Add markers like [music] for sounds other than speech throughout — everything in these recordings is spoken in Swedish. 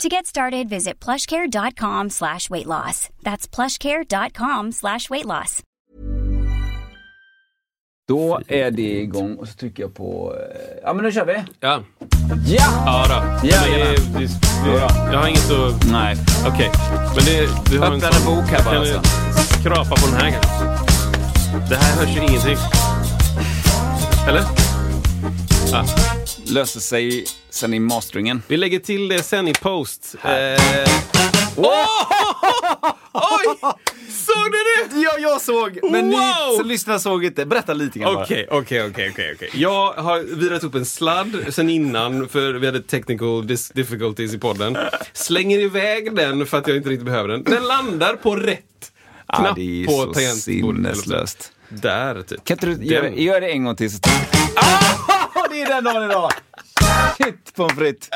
To get started, visit plushcare.com slash weight loss. That's plushcare.com slash weight loss. Då är det igång och så trycker jag på... eh, Ja men nu kör vi! Ja. Ja! Ja då. Ja, det, ja. det, det, jag har inget att... Nej. Okej. Men det, du har Öppna en bok här bara, Kan du alltså. skrapa på den här kanske? Det här hörs ju ingenting. Eller? Ja. Löser sig sen i masteringen. Vi lägger till det sen i post. Eh... Åh! [laughs] Oj! Såg du det? Ja, jag såg! Men ni Wow! som lyssnar såg inte. Berätta lite grann bara. Okej, okej, okej. Jag har virat upp en sladd sen innan för vi hade technical difficulties i podden. Slänger iväg den för att jag inte riktigt behöver den. Den landar på rätt knapp det är på så tangentbordet. sinneslöst. Där, typ. Kan inte du göra, gör det en gång till så... Ah, det är den dagen idag! Shit pommes frites!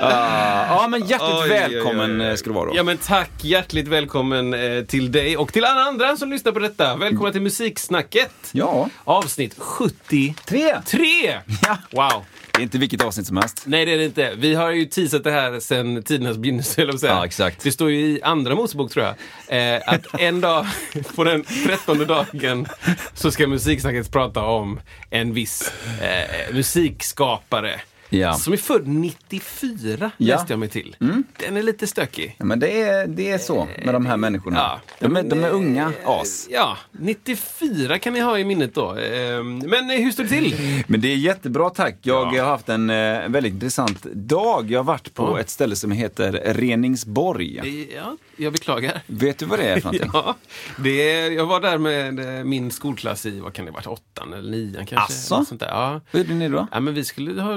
Ah, ja men hjärtligt Oj, välkommen oj, oj. eh, ska du vara då. Ja men tack, hjärtligt välkommen eh, till dig och till alla andra som lyssnar på detta. Välkomna till Musiksnacket. Ja. Avsnitt 73. Tre! Ja. Wow. Det är inte vilket avsnitt som helst. Nej det är det inte. Vi har ju teasat det här sedan tidernas begynnelse, jag säga. Ja, exakt. Det står ju i andra Mosebok tror jag. Eh, att en dag, [laughs] på den trettonde dagen, så ska Musiksnacket prata om en viss eh, musikskapare. Ja. Som är född 94, Ja. läste jag mig till. Den är lite stökig. Ja, men det är, det är så med de här människorna. Ja. De, är, de är unga as. Ja, 94 kan ni ha i minnet då. Eh, Men eh, hur står det till? Men det är jättebra tack. Jag Ja. har haft en eh, väldigt intressant dag. Jag har varit på ett ställe som heter Reningsborg. Ja, jag beklagar. Vet du vad det är för någonting? [laughs] Ja, det är, jag var där med eh, min skolklass i, vad kan det ha varit, åttan eller nian kanske? Asså? Sånt där. Ja. Vad gjorde ni då? ja, men vi skulle ha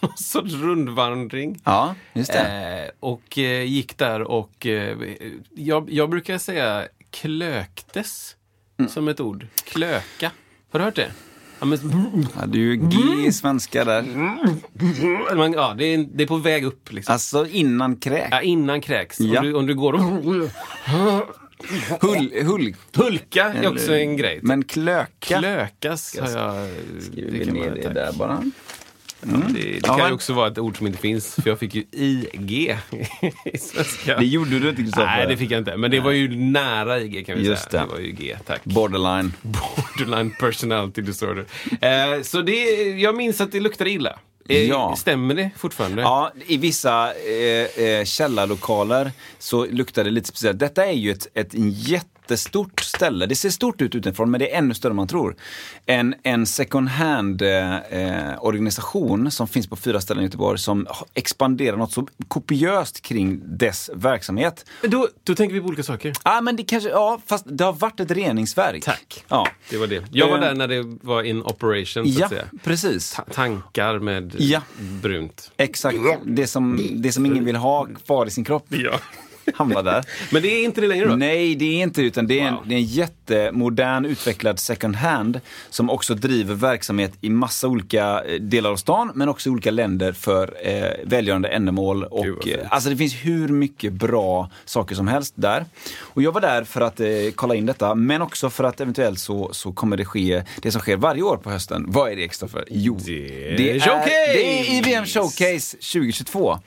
någon, [laughs] sorts rundvandring. Ja, just det. Eh, och eh, gick där och eh, jag, jag brukar säga klöktes Mm. som ett ord. Klöka. Har du hört det? Ja, men, Ja, du är ju G i svenska där. man, ja, det, är, det är på väg upp liksom. Alltså innan kräk. Ja, innan kräks. Ja. Om, du, om du går och... Hull, hull. Hulka är också en grej. Men klöka. Klökas har jag... Skriver ner det där bara. Ja, det det kan ju också vara ett ord som inte finns, för jag fick ju IG i svenska. Det gjorde du inte Kristoffer. Nej, det fick jag inte. Men det var ju nära IG kan vi Just säga. det. Det var ju G, tack. Borderline. [laughs] Borderline personality disorder. Eh, så det, jag minns att det luktade illa. Eh, Ja. Stämmer det fortfarande? Ja, i vissa eh, eh, källarlokaler så luktar det lite speciellt. Detta är ju ett, ett jättestort ställe. Det ser stort ut utifrån men det är ännu större än man tror. En, en second hand eh, organisation som finns på fyra ställen i Göteborg som expanderar något så kopiöst kring dess verksamhet. Då, då tänker vi på olika saker. Ja, men det kanske, ja, fast det har varit ett reningsverk. Tack. Ja, Det var det. Jag var Eh, där när det var in operation, så ja att säga. precis. Ta- tankar med Ja. brunt. Exakt. Det som, det som ingen vill ha kvar i sin kropp Ja. Hamnar där. Men det är inte det längre då? Nej, det är inte utan det är, en, Wow. det är en jättemodern utvecklad second hand som också driver verksamhet i massa olika eh, delar av stan men också i olika länder för eh, välgörande ändamål. Och, eh, alltså det finns hur mycket bra saker som helst där. Och jag var där för att eh, kolla in detta men också för att eventuellt så, så kommer det ske det som sker varje år på hösten. Vad är det Kristoffer? Jo, Det är Showcase! det är IBM Showcase 2022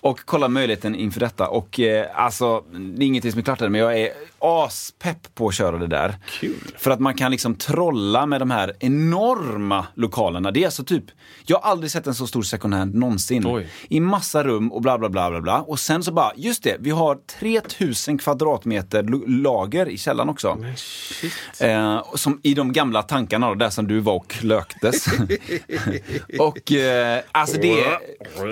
och kolla möjligheten inför detta. Och eh, alltså, det är ingenting som är klart än, men jag är aspepp på att köra det där. Kul. För att man kan liksom trolla med de här enorma lokalerna. Det är alltså typ, jag har aldrig sett en så stor second hand någonsin. Oj. I massa rum och bla bla bla bla bla. Och sen så bara, just det, vi har 3000 kvadratmeter lager i källaren också. Shit. Eh, som I de gamla tankarna då, där som du var och klöktes. [laughs] [laughs] och eh, alltså det,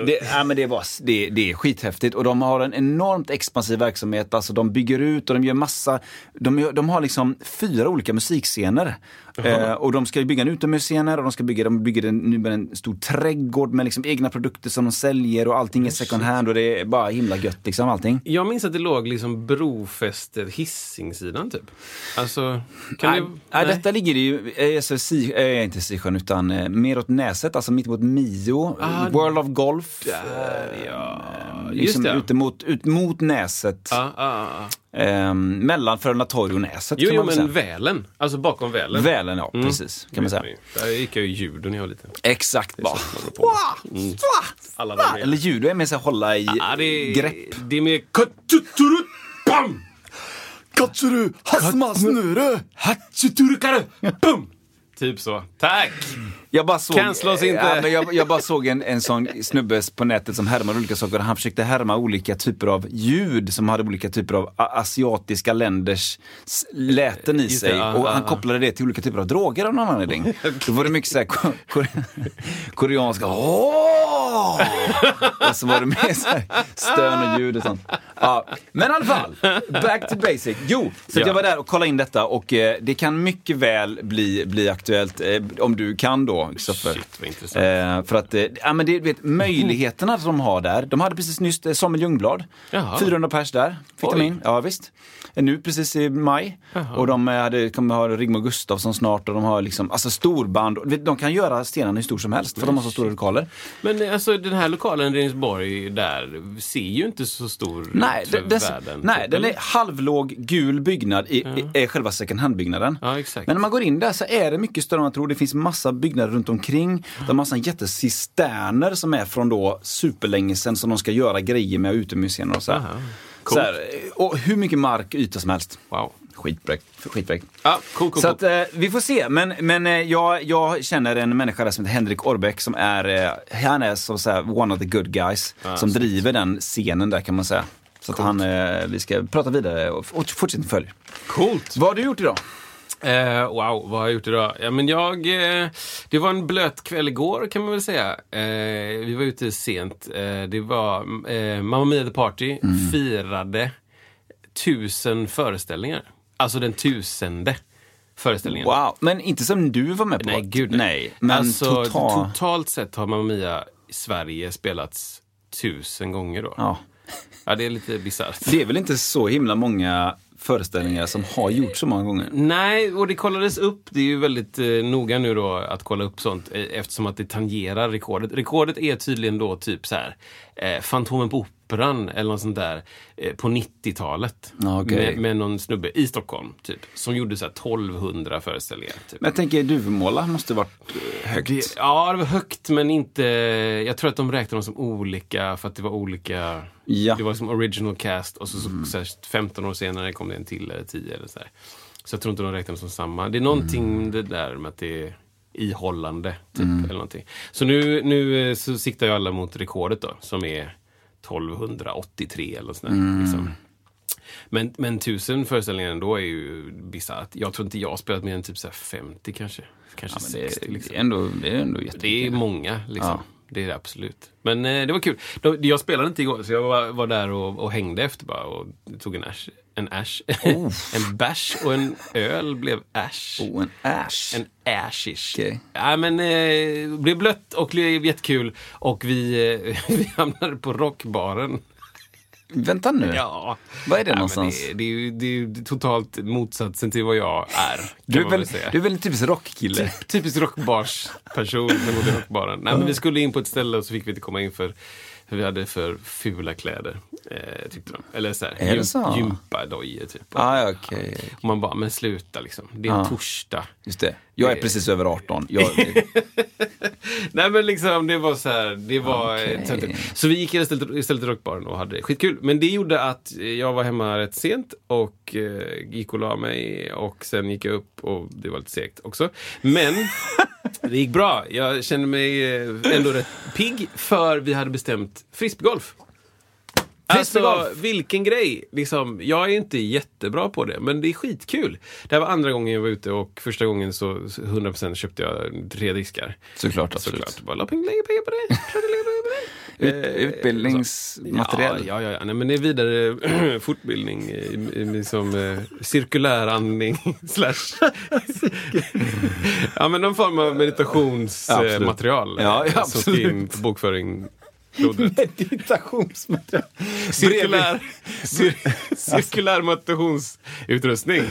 det, ja, men det, var, det, det är skithäftigt och de har en enormt expansiv verksamhet. Alltså de bygger ut och de gör massa, de, de har liksom fyra olika musikscener. Eh, och de ska bygga en utomhusscen och de ska bygga, de bygger en, nu en stor trädgård med liksom egna produkter som de säljer och allting är second hand och det är bara himla gött liksom allting. Jag minns att det låg liksom brofästet Hisingssidan typ. Alltså, kan nej, det... nej, detta ligger ju, eh, alltså, si, eh, inte Sisjön utan eh, mer åt Näset, alltså mitt mot Mio, Ah, World of Golf. Där, ja. Liksom Just det. ute mot, ut mot Näset. Ja, ja, ja. Eh, mellan Frölunda torg och Näset Jo, jo, men säga. Välen. Alltså bakom Välen. Välen, ja. Mm. Precis, kan man säga. Där gick jag ju judo när jag var liten. Exakt bara. Mm. Alla grejerna. Eller judo är mer så här hålla i Ja, det är, grepp. Det är mer kuttuturut, bam! Katsuru, hasmasnure! Hatsuturukare, bum! Typ så. Tack! Jag bara såg, Cancella oss inte. Ja, men jag, jag bara såg en, en sån snubbe på nätet som härmade olika saker. Han försökte härma olika typer av ljud som hade olika typer av asiatiska länders läten i sig. och han kopplade det till olika typer av droger av någon anledning. Då var det mycket så här ko- ko- koreanska åh! Och så var det mer så här stön och ljud och sånt. Ja, men i alla fall, back to basic. Jo, så Ja. jag var där och kollade in detta och eh, det kan mycket väl bli, bli aktuellt eh, om du kan då, Kristoffer. Shit, vad intressant. Eh, för att, eh, ja men det, vet, möjligheterna som de har där. De hade precis nyss eh, Samuel Ljungblad. Jaha. 400 pers där, fick de Oj. in. Ja visst. Eh, Nu precis i maj. Och de eh, hade, kommer ha Rigmor Gustafsson snart och de har liksom, alltså storband. Vet, De kan göra scenen hur stor som helst för de har så stora lokaler. Men eh, alltså den här lokalen i Rensborg där ser ju inte så stor Nej, ut för dess, världen. nej typ, den är halvlåg gul byggnad i, i, är själva second hand-byggnaden. Ja, exakt. Men när man går in där så är det mycket större än man tror. Det finns massa byggnader runt omkring. Det är massa jättecisterner som är från då superlänge sedan som de ska göra grejer med utomhusscener och så här. Aha. Så här, och hur mycket mark yta som helst. Wow. Skitbräck. Skitbräck. Ja, cool, cool, Så cool. att, eh, vi får se. Men, men eh, jag, jag känner en människa där som heter Henrik Orbeck som är, eh, han är så, så här, one of the good guys. som driver den scenen där kan man säga. Så att han, eh, vi ska prata vidare och, och fortsätta följa. Coolt. Vad har du gjort idag? Eh, wow, vad har jag gjort idag? Ja, men jag, eh, det var en blöt kväll igår kan man väl säga. Eh, vi var ute sent. Eh, det var eh, Mamma Mia The Party firade tusen föreställningar. Alltså den tusende föreställningen. Wow, men inte som du var med på. Nej, gud nej. Men alltså, total... totalt sett har Mamma Mia i Sverige spelats tusen gånger då. Ja. Ja, det är lite bisarrt. Det är väl inte så himla många föreställningar som har gjorts så många gånger. Nej, och det kollades upp. Det är ju väldigt eh, noga nu då att kolla upp sånt eh, eftersom att det tangerar rekordet. Rekordet är tydligen då typ så här eh, Fantomen på Operan eller något sånt där eh, på 90-talet. Ja, okej. med, med någon snubbe i Stockholm typ. Som gjorde så här 1200 föreställningar. Typ. Men jag tänker, Duvemåla måste varit eh, högt. Det, ja, det var högt men inte... Jag tror att de räknade dem som olika för att det var olika... Ja. Det var som original cast och så, så, så här, 15 år senare kom det en till eller 10 eller så här. Så jag tror inte de räknar dem som samma. Det är någonting det där med att det är ihållande. Typ, eller någonting. Så nu, nu eh, så siktar ju alla mot rekordet då som är 1283 eller sådär. Liksom. Men, men tusen föreställningar ändå är ju bisarrt. Jag tror inte jag har spelat mer än typ så här 50 kanske. Kanske det, 60 liksom. det är ändå, det är ändå Det är många liksom. Ja. Det är det absolut. Men eh, det var kul. De, jag spelade inte igår så jag var, var där och, och hängde efter bara och tog en ash. En ash. [laughs] en bash och en öl blev ash. Oh, en ash. En ashish. Okej. Ja, men eh, det blev blött och det blev jättekul. Och vi, eh, [laughs] vi hamnade på rockbaren. Vänta nu. Ja. Vad är det Ja, någonstans? Det, det, är ju, det är ju totalt motsatsen till vad jag är. Du är, väl, du är väl en typisk rockkille? Typisk rockbarsperson som går till rockbaren. Nej, men vi skulle in på ett ställe och så fick vi inte komma in för, för vi hade för fula kläder. Eh, tyckte de. Eller så här, Är det så? gympadojor typ. Ah, okej. Och man bara, men sluta liksom. Det är Ja. torsdag. Just det. Jag är precis över 18. Jag, [laughs] Nej men liksom det var så här, det var Okej. eh. Så vi gick istället, istället till rockbaren och hade skitkul. Men det gjorde att jag var hemma rätt sent och eh, gick och la mig och sen gick jag upp och det var lite segt också. Men [laughs] det gick bra. Jag kände mig eh, ändå rätt pigg för vi hade bestämt frisbeegolf. Alltså, vilken grej! Liksom, jag är inte jättebra på det, men det är skitkul. Det här var andra gången jag var ute och första gången så 100% köpte jag tre diskar. såklart, absolut. Såklart. Bara la pengar, på det. [laughs] Ut, utbildningsmaterial? Ja, ja, ja. Nej, men det är vidare [clears throat] fortbildning, liksom, eh, cirkulär andning [laughs] slash... [laughs] ja, men någon form av meditationsmaterial Ja, ja, eh, som ska in på bokföring. [laughs] Meditationsmaterial. Cirkulär, cir, cirkulär meditationsutrustning.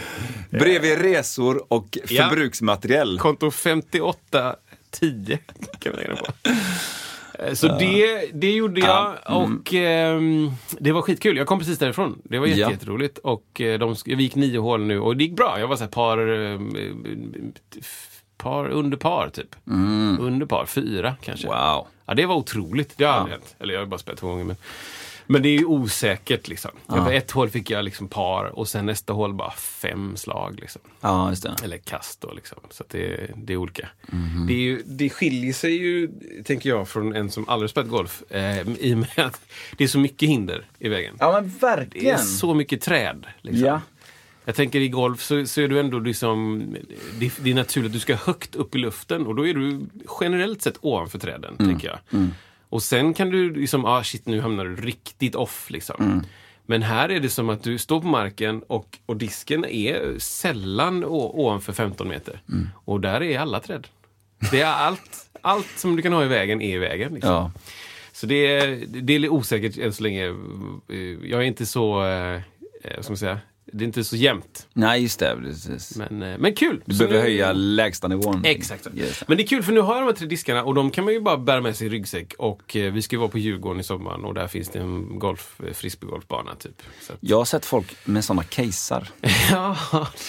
Bredvid resor och Ja. förbruksmaterial. Konto 5810 kan vi lägga den på. Eh, Så det, det gjorde jag Ja, mm. och ehm, det var skitkul. Jag kom precis därifrån. Det var jätte, Ja. jätteroligt. Och eh, de, vi gick nio hål nu och det gick bra. Jag var så här par, eh, par under par typ. Under par, fyra kanske. Mm. Wow. Ja, det var otroligt. Det har aldrig hänt. Eller jag har bara spelat två gånger. Men, men det är ju osäkert liksom. På ett hål fick jag liksom par och sen nästa hål bara fem slag. Liksom. Ja. Eller kast då liksom. Så det, det är olika. Det, är ju, det skiljer sig ju, tänker jag, från en som aldrig spelat golf. Eh, I och med att det är så mycket hinder i vägen. Ja, men Det är verkligen. så mycket träd. Liksom. Ja. Jag tänker i golf så, så är du ändå liksom, det, det är naturligt att du ska högt upp i luften och då är du generellt sett ovanför träden, Mm. tänker jag. Och sen kan du liksom, ah shit nu hamnar du riktigt off liksom. Mm. Men här är det som att du står på marken och, och disken är sällan ovanför 15 meter. Mm. Och där är alla träd. Det är allt, allt som du kan ha i vägen är i vägen. Liksom. Ja. Så det är, det är osäkert än så länge. Eh, Jag är inte så, eh, eh, vad ska man säga, det är inte så jämnt. Nej, just det. Precis. Men, eh, men kul! Du Så behöver nu- höja lägstanivån. Exakt. Yes. Men det är kul för nu har jag de här tre diskarna och de kan man ju bara bära med sig i ryggsäck. Och eh, vi ska ju vara på Djurgården i sommaren och där finns det en golf, eh, frisbeegolfbana typ. Att, Jag har sett folk med sådana casear. [laughs] ja,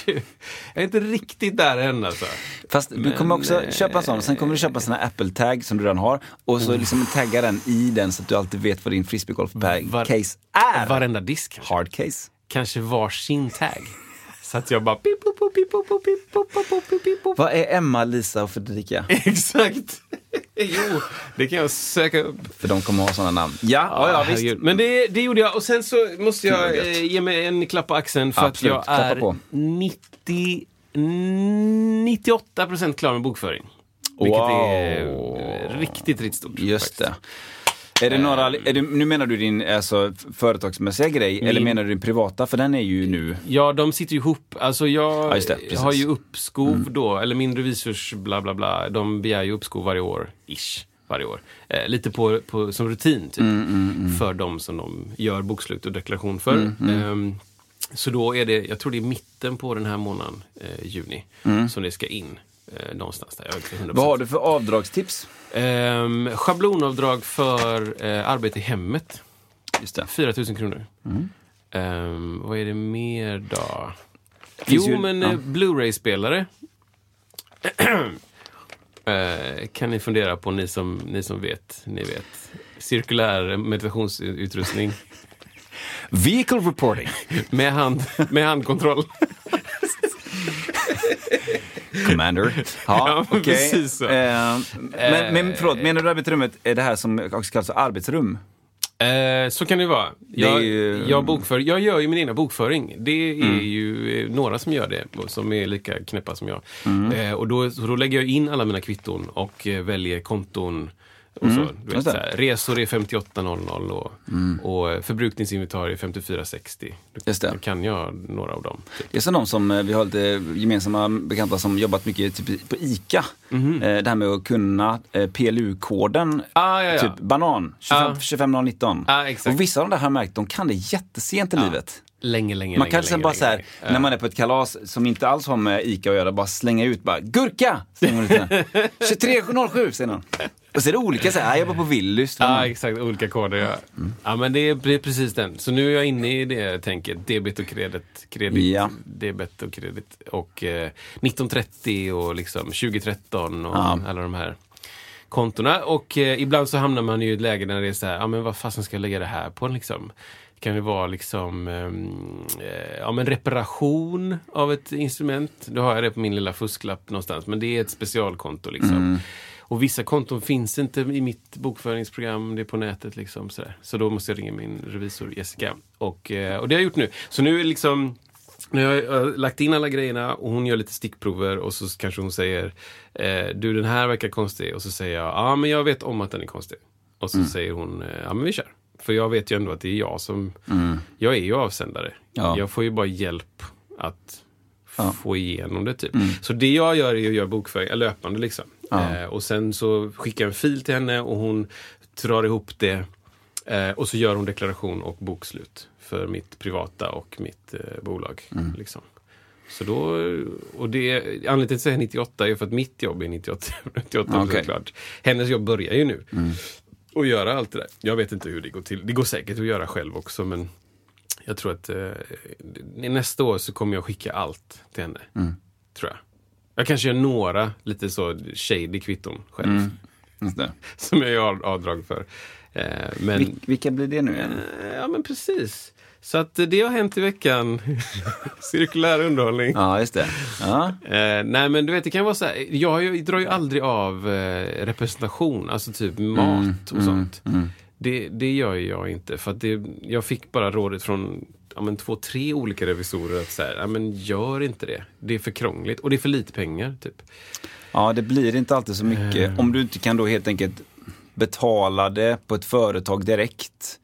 du, jag är inte riktigt där än alltså. Fast du Men, kommer också eh, köpa en sån, sen kommer du köpa en sån här Apple-tag som du redan har och så liksom tagga den i den så att du alltid vet vad din Var- frisbeegolf-case är. Varenda disk. Hard case. Kanske varsin tag. Så att jag bara... Vad är Emma, Lisa och Fredrika? [laughs] Exakt! jo, det kan jag söka upp. För de kommer ha sådana namn. Ja, ja, ja visst. herregud. Men det, det gjorde jag och sen så måste jag eh, ge mig en klapp på axeln för Absolut, att klappa jag är på. 90, 98 procent klar med bokföring. Vilket Wow. är riktigt, riktigt stort. Just faktiskt. det. Är det några, är det, nu menar du din alltså, företagsmässiga grej, eller Min- menar du din privata? För den är ju nu... Ja, de sitter ju ihop. Alltså jag Ja, det. Mm. har ju uppskov då, eller min revisors bla bla bla, de begär ju uppskov varje år, ish, varje år. Eh, lite på, på, som rutin typ, Mm, för de som de gör bokslut och deklaration för. Mm, Ehm, så då är det, jag tror det är mitten på den här månaden, eh, juni, som det ska in. Eh, någonstans där, jag är inte 100%. Mm. Vad har du för avdragstips? Ehm, schablonavdrag för eh, arbete i hemmet. Just det. 4 000 kronor. Ehm, vad är det mer då? Finns jo, ju- men ja. eh, Blu-ray-spelare. [clears throat] Eh, kan ni fundera på, ni som, ni som vet. Ni vet. Cirkulär meditationsutrustning [laughs] Vehicle reporting. [laughs] med, hand, med handkontroll. [laughs] Commander. [laughs] Ja, Ja, okej. så. Eh, men, men förlåt, menar du arbetsrummet är det här som också kallas för arbetsrum? Eh, så kan det vara. Jag, är ju- jag, bokför, jag gör ju min egna bokföring. Det är Mm. ju eh, några som gör det, som är lika knäppa som jag. Mm. Eh, och då, då lägger jag in alla mina kvitton och eh, väljer konton. Och så, du vet, Mm. Mm. så här, resor är 5800 och, och eh, förbrukningsinventar är 5460. Då, Just det. då kan jag några av dem. Typ. Det är som de som, eh, vi har lite gemensamma bekanta som jobbat mycket typ, på ICA. Mhm. Eh, det här med att kunna eh, PLU-koden. Ah, ja, ja. Typ banan, 25, Ah. 25019. Ah, och vissa av de där har jag märkt, de kan det jättesent i livet. Länge, länge, Man länge, kan liksom länge, bara länge, så här, länge. när man är på ett kalas som inte alls har med ICA att göra, bara slänga ut bara gurka! Slänger man ut den. 2307 säger någon. Och så är det olika, så här, jag jobbar på Willys. Ja, exakt. Olika koder. Ja, ja men det är det är precis den. Så nu är jag inne i det tänket. Debit och kredit. Kredit, Ja. debet och kredit. Och eh, 1930 och liksom 2013 och Ja. alla de här kontona. Och eh, ibland så hamnar man ju i ett läge när det är så här, ja men vad fasen ska jag lägga det här på liksom? Kan det vara liksom ehm, eh, ja, men reparation av ett instrument? Då har jag det på min lilla fusklapp någonstans. Men det är ett specialkonto liksom. Och vissa konton finns inte i mitt bokföringsprogram, det är på nätet. Liksom, sådär. Så då måste jag ringa min revisor Jessica. Och, eh, och det har jag gjort nu. Så nu är liksom nu har jag lagt in alla grejerna och hon gör lite stickprover och så kanske hon säger eh, Du den här verkar konstig och så säger jag ja men jag vet om att den är konstig. Och så säger hon, eh, ja men vi kör. För jag vet ju ändå att det är jag som, jag är ju avsändare. Ja. Jag får ju bara hjälp att Ja. få igenom det typ. Så det jag gör är att göra bokföring, löpande liksom. Ja. Eh, och sen så skickar jag en fil till henne och hon drar ihop det. Eh, och så gör hon deklaration och bokslut för mitt privata och mitt eh, bolag. Liksom. Så då, och det, anledningen till att säga 98 är för att mitt jobb är 98, 98 Ja, okej. såklart. Hennes jobb börjar ju nu. Och göra allt det där. Jag vet inte hur det går till. Det går säkert att göra själv också men jag tror att eh, nästa år så kommer jag skicka allt till henne. Tror jag. Jag kanske gör några lite så shady kvitton själv. Det. [laughs] Som jag gör avdrag för. Eh, men, Vil- vilka blir det nu igen? Eh, Ja men precis. Så att det har hänt i veckan. [laughs] Cirkulär underhållning. Ja, just det. Ja. Eh, nej men du vet det kan vara så här. Jag, drar ju aldrig av representation, alltså typ mat och sånt. Det, det gör jag inte för det, jag fick bara rådet från ja, men två, tre olika revisorer att så här, ja, men gör inte det. Det är för krångligt och det är för lite pengar. Typ. ja, det blir inte alltid så mycket. Om du inte kan då helt enkelt betala det på ett företag direkt.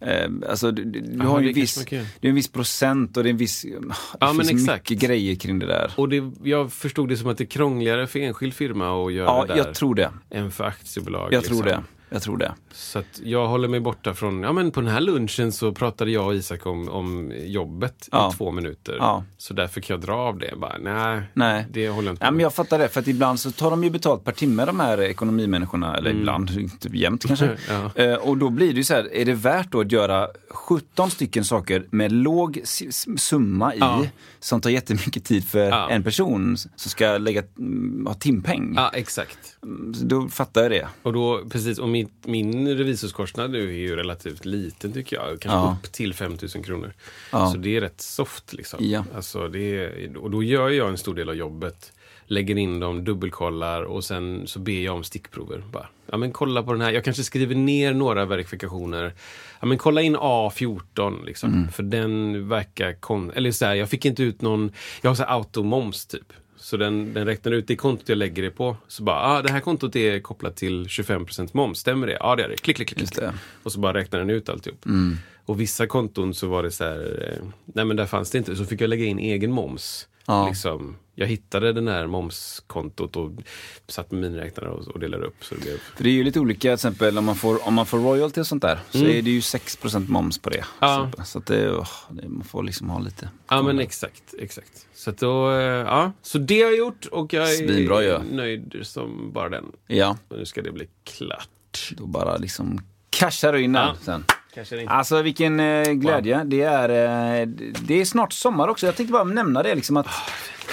Eh, alltså, du, du Jaha, har ju viss, det är en viss procent och det är en viss... Det Ja, finns exakt. mycket grejer kring det där. Och det, jag förstod det som att det är krångligare för enskild firma att göra Ja, det där jag tror det. än för aktiebolag. Jag tror liksom. det. Jag tror det. Så jag håller mig borta från, ja men på den här lunchen så pratade jag och Isak om, om jobbet Ja. i två minuter. Ja. Så därför kan jag dra av det. Bara, nej, Nej. det håller jag inte på men jag fattar det, för att ibland så tar de ju betalt per timme de här ekonomimänniskorna, eller ibland, typ jämt kanske. Mm. [laughs] Ja. Eh, och då blir det ju så här, är det värt då att göra 17 stycken saker med låg summa i, som tar jättemycket tid för en person som ska lägga, mm, ha timpeng. Ja, exakt. Så Då fattar jag det. Och då, precis, och min, min revisorskostnad nu är ju relativt liten tycker jag. Kanske Ja. upp till 5000 kronor. Ja. Så det är rätt soft liksom. Ja. Alltså, det är, och då gör jag en stor del av jobbet. Lägger in dem, dubbelkollar och sen så ber jag om stickprover. Bara, ja, men kolla på den här. Jag kanske skriver ner några verifikationer. Ja, men kolla in A14 liksom. Mm. För den verkar kon... Eller så här, jag fick inte ut någon... Jag har så här automoms typ. Så den, den räknar ut det kontot jag lägger det på. Så bara, ah, det här kontot är kopplat till 25% moms. Stämmer det? Ja, det är det. Klick, klick, klick. Och så bara räknar den ut alltihop. Och vissa konton så var det så här, eh, nej men där fanns det inte. Så fick jag lägga in egen moms. Ja. Liksom, jag hittade den här momskontot och satt med miniräknare och, och delade upp. Så det blev... För det är ju lite olika, till exempel om man får, om man får royalty och sånt där, så är det ju 6% moms på det. Mm. Ja. Så, det, åh, det, man får liksom ha lite. Ja men exakt, exakt. Så då, eh, ja. Så det har jag gjort och jag är ju. nöjd som bara den. Ja, Och nu ska det bli klart. då bara liksom cashar du in den Ja. sen. Det. Alltså vilken eh, glädje. Det, är, eh, det är snart sommar också. Jag tänkte bara nämna det liksom att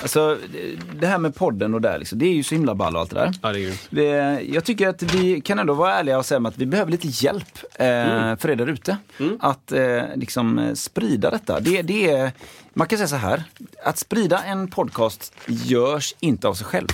Alltså det- det här med podden och där liksom, det är ju så himla ball och allt det där. Ja, det är grymt. Det, jag tycker att vi kan ändå vara ärliga och säga att vi behöver lite hjälp eh, Mm. för er där ute. Att eh, liksom eh, sprida detta. Det, det är, man kan säga så här, att sprida en podcast görs inte av sig själv.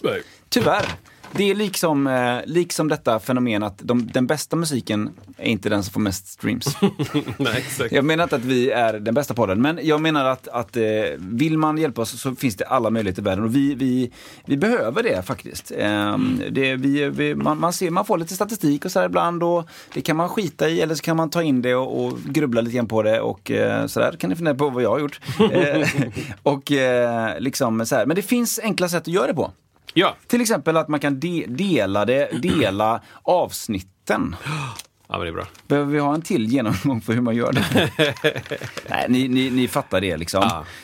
Nej. Tyvärr. Det är liksom, eh, liksom detta fenomen att de, den bästa musiken är inte den som får mest streams. [laughs] Nej, exakt. Jag menar inte att vi är den bästa podden, men jag menar att, att eh, vill man hjälpa oss så finns det alla möjligheter i världen och vi, vi, vi behöver det faktiskt. Ehm, det, vi, vi, man, man, ser, man får lite statistik och så ibland och det kan man skita i eller så kan man ta in det och, och grubbla lite grann på det och eh, så där kan ni fundera på vad jag har gjort. [laughs] [laughs] Och liksom så här. Men det finns enkla sätt att göra det på. Ja. Till exempel att man kan de, dela det, dela avsnitten. [gasps] [gasps] ja, men det är bra. Behöver vi ha en till genomgång för hur man gör det? [laughs] Nej, ni, ni, ni fattar det liksom.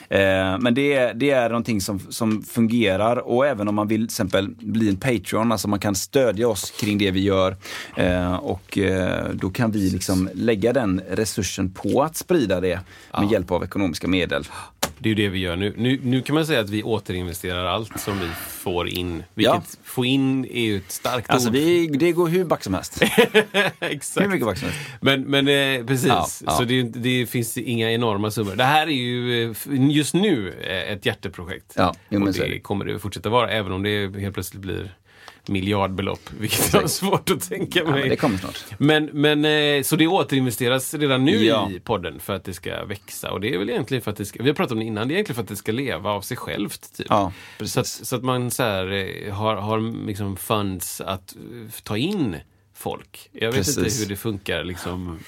Ja. Eh, men det är, det är någonting som, som fungerar och även om man vill till exempel bli en Patreon, alltså man kan stödja oss kring det vi gör. Eh, och eh, då kan vi liksom lägga den resursen på att sprida det med hjälp av ekonomiska medel. Det är ju det vi gör nu. nu. Nu kan man säga att vi återinvesterar allt som vi får in. Vilket Ja. få in är ju ett starkt Alltså ord. vi, det går hur back som helst. Exakt. [laughs] Hur mycket som helst. Men, men eh, precis, Ja, ja. så det, det finns inga enorma summor. Det här är ju eh, just nu eh, ett hjärteprojekt. Ja, jo, och det det. kommer det fortsätta vara, även om det helt plötsligt blir miljardbelopp, [laughs] vilket jag har svårt att tänka Ja, mig. men det kommer snart. Men, men eh, så det återinvesteras redan nu Ja. i podden för att det ska växa. Och det är väl egentligen för att det ska, vi har pratat om det innan, det är egentligen för att det ska leva av sig självt. Typ. Ja, så, att, så att man så här, har, har liksom funds att ta in folk. Jag vet Precis. inte hur det funkar liksom.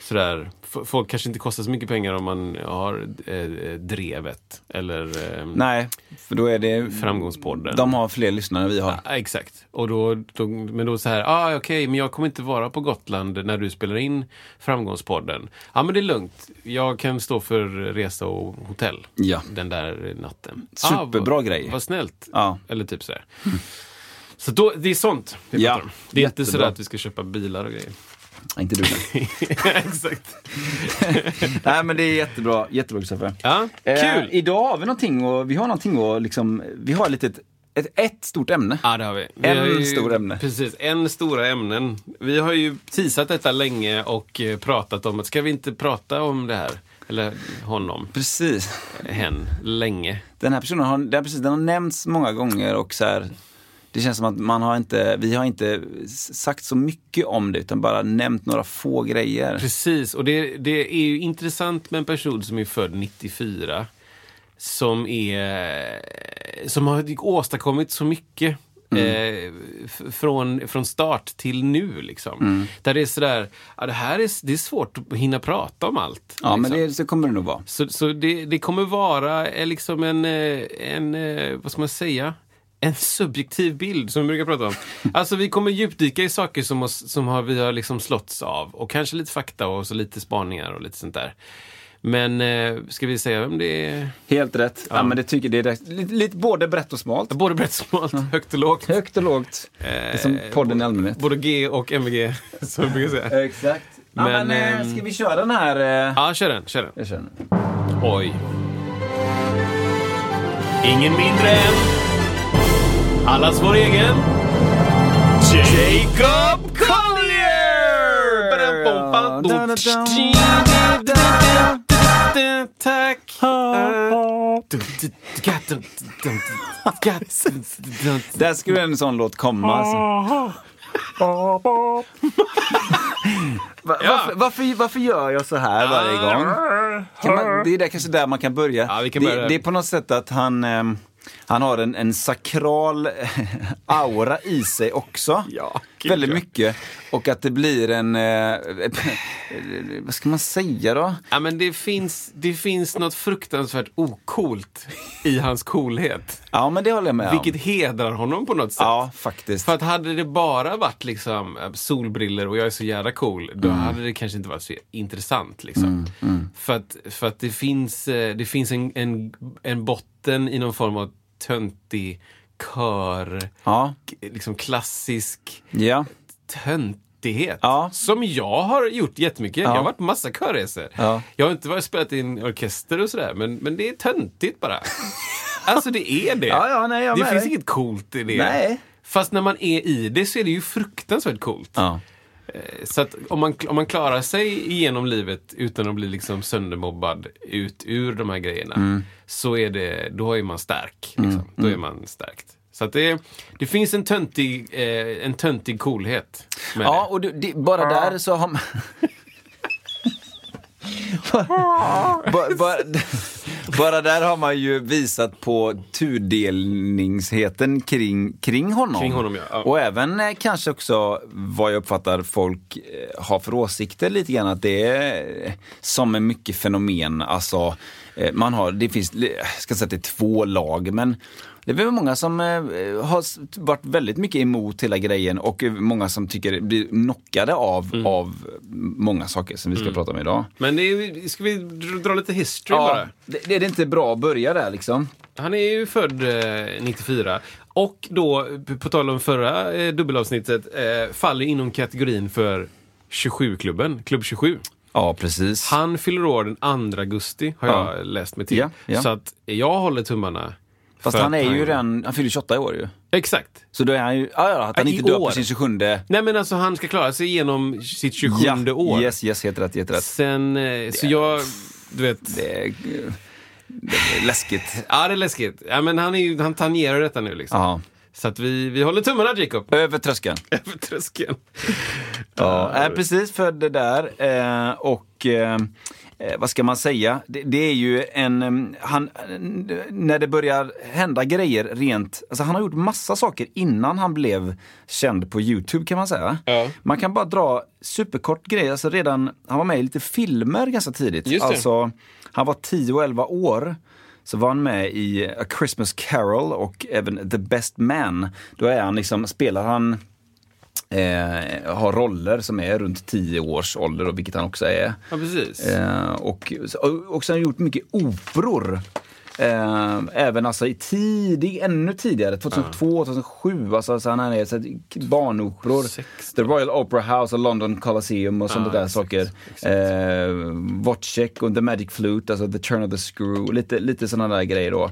Sådär. Folk kanske inte kostar så mycket pengar om man har eh, Drevet eller eh, Nej, för då är det... Framgångspodden. De har fler lyssnare än vi har. Ja, exakt. Och då, då, men då så här, ah, okej, men jag kommer inte vara på Gotland när du spelar in Framgångspodden. Ja, men det är lugnt. Jag kan stå för resa och hotell Ja. den där natten. Superbra vad, grej. Vad snällt. Ja. Eller typ sådär. Så då, det är sånt vi Ja, pratar om. Det är inte jättebra. sådär att vi ska köpa bilar och grejer. Inte du. [laughs] [laughs] exakt. [laughs] Nej men det är jättebra, jättebra Kristoffer. Ja, Eh, kul! idag har vi någonting och vi har någonting och liksom, vi har lite ett, ett, ett stort ämne. Ja, det har vi. vi En har stor ämne. Precis, en stora ämnen. Vi har ju teasat detta länge och eh, pratat om att ska vi inte prata om det här? Eller honom, Precis. hen, länge. Den här personen har, den, här precis, den har nämnts många gånger och så här, det känns som att man har inte, vi har inte sagt så mycket om det utan bara nämnt några få grejer. Precis, och det, det är ju intressant med en person som är född 94. Som är som har åstadkommit så mycket. Eh, f- från, från start till nu liksom. Där det är sådär, ja, det här är, det är svårt att hinna prata om allt. Ja men liksom. det, så kommer det nog vara. Så, så det, det kommer vara eh, liksom en, eh, en, eh, vad ska man säga? En subjektiv bild som vi brukar prata om. Alltså vi kommer djupdyka i saker som, oss, som har, vi har liksom slåtts av. Och kanske lite fakta och så lite spaningar och lite sånt där. Men eh, ska vi säga vem det är? Helt rätt. Ja, men det tycker det är rätt. Lite, lite både brett och smalt. Både brett och smalt, högt och lågt. Högt och lågt. Det är som podden i allmänhet. Både G och MVG, [laughs] som vi brukar säga. Exakt. Ja, Men, men, eh, ehm, ska vi köra den här? Eh... Ja, kör den, kör den. Jag kör den. Oj. Ingen mindre än allas vår egen Jacob Collier! Tack! [laughs] Där skulle en sån låt komma. Alltså. Va, varför, varför, varför gör jag så här varje gång? Kan man, det är där, kanske där man kan börja. Ja, vi kan det, börja där. det är på något sätt att han, ehm, han har en, en sakral eh, aura i sig också. Ja, gud, Väldigt mycket. Och att det blir en, eh, vad ska man säga då? Ja, men det finns, det finns något fruktansvärt okult i hans coolhet. Ja men det håller jag med om. Vilket hedrar honom på något sätt. Ja, faktiskt. För att hade det bara varit liksom eh, solbriller och jag är så jävla cool, då Mm. hade det kanske inte varit så intressant. Liksom. För, att, för att det finns, eh, det finns en, en, en botten i någon form av töntig kör, Ja, liksom klassisk ja. töntighet. Ja. Som jag har gjort jättemycket. Ja. Jag har varit på massa körresor. Ja. Jag har inte varit spelat i en orkester och sådär, men, men det är töntigt bara. [laughs] alltså det är det. Ja, nej, det finns dig. inget coolt i det. Nej. Fast när man är i det så är det ju fruktansvärt coolt. Eh, Så att om man, om man klarar sig igenom livet utan att bli liksom söndermobbad ut ur de här grejerna, Mm. så är det, då är man stark. Liksom. Då är man stärkt. Så att det, det finns en töntig, eh, en töntig coolhet Ja, det. och det, det, bara där så har man... [laughs] bara, bara, bara där har man ju visat på tudelningsheten kring, kring honom. Kring honom, ja. Ja. Och även eh, kanske också vad jag uppfattar folk eh, har för åsikter lite grann. Att det är eh, som är mycket fenomen. Alltså, man har, det finns, jag ska säga att det är två lag, men det är väl många som eh, har varit väldigt mycket emot hela grejen och eh, många som tycker blir knockade av, Mm. av många saker som vi ska prata om idag. Men är, ska vi dra- lite history bara? det, det är inte bra att börja där liksom. Han är ju född eh, 94. Och då, på tal om förra eh, dubbelavsnittet, eh, faller inom kategorin för 27-klubben, klubb 27. Ja, precis. Han fyller år den 2 augusti, har Ja. jag läst mig till. Ja, ja. Så att jag håller tummarna. Fast han är ju redan, han fyller 28 i år ju. Exakt. Så då är han ju, ja, ja att han Ja, i inte dör på sin 27 Nej men alltså han ska klara sig igenom sitt 27 år. Yes, yes, helt rätt, helt rätt. Sen, eh, så jag, du vet. Det är, det är läskigt. [laughs] Ja det är läskigt. Ja, men han, är ju, han tangerar detta nu liksom. Ja. Så att vi, vi håller tummarna Jacob. [laughs] Över tröskeln. [laughs] Över tröskeln. Ja, äh, precis för det där. Eh, och eh, eh, vad ska man säga? Det, det är ju en, han, när det börjar hända grejer rent, alltså han har gjort massa saker innan han blev känd på Youtube kan man säga. Ja. Man kan bara dra superkort grej, alltså redan, han var med i lite filmer ganska tidigt. Alltså, han var 10 och 11 år. Så var han med i A Christmas Carol och även The Best Man. Då är han liksom, spelar han eh, har roller som är runt 10 års ålder, och vilket han också är. Ja, precis. Eh, och, och också har han gjort mycket operor. Eh, även alltså i tidig, ännu tidigare, 2002, 2007, alltså, så han är så barnoperor. 60. The Royal Opera House och London Coliseum och sånt Ah, där exakt, saker. exakt. Eh, Wozzeck och The Magic Flute, alltså The Turn of the Screw, lite, lite sådana där grejer då.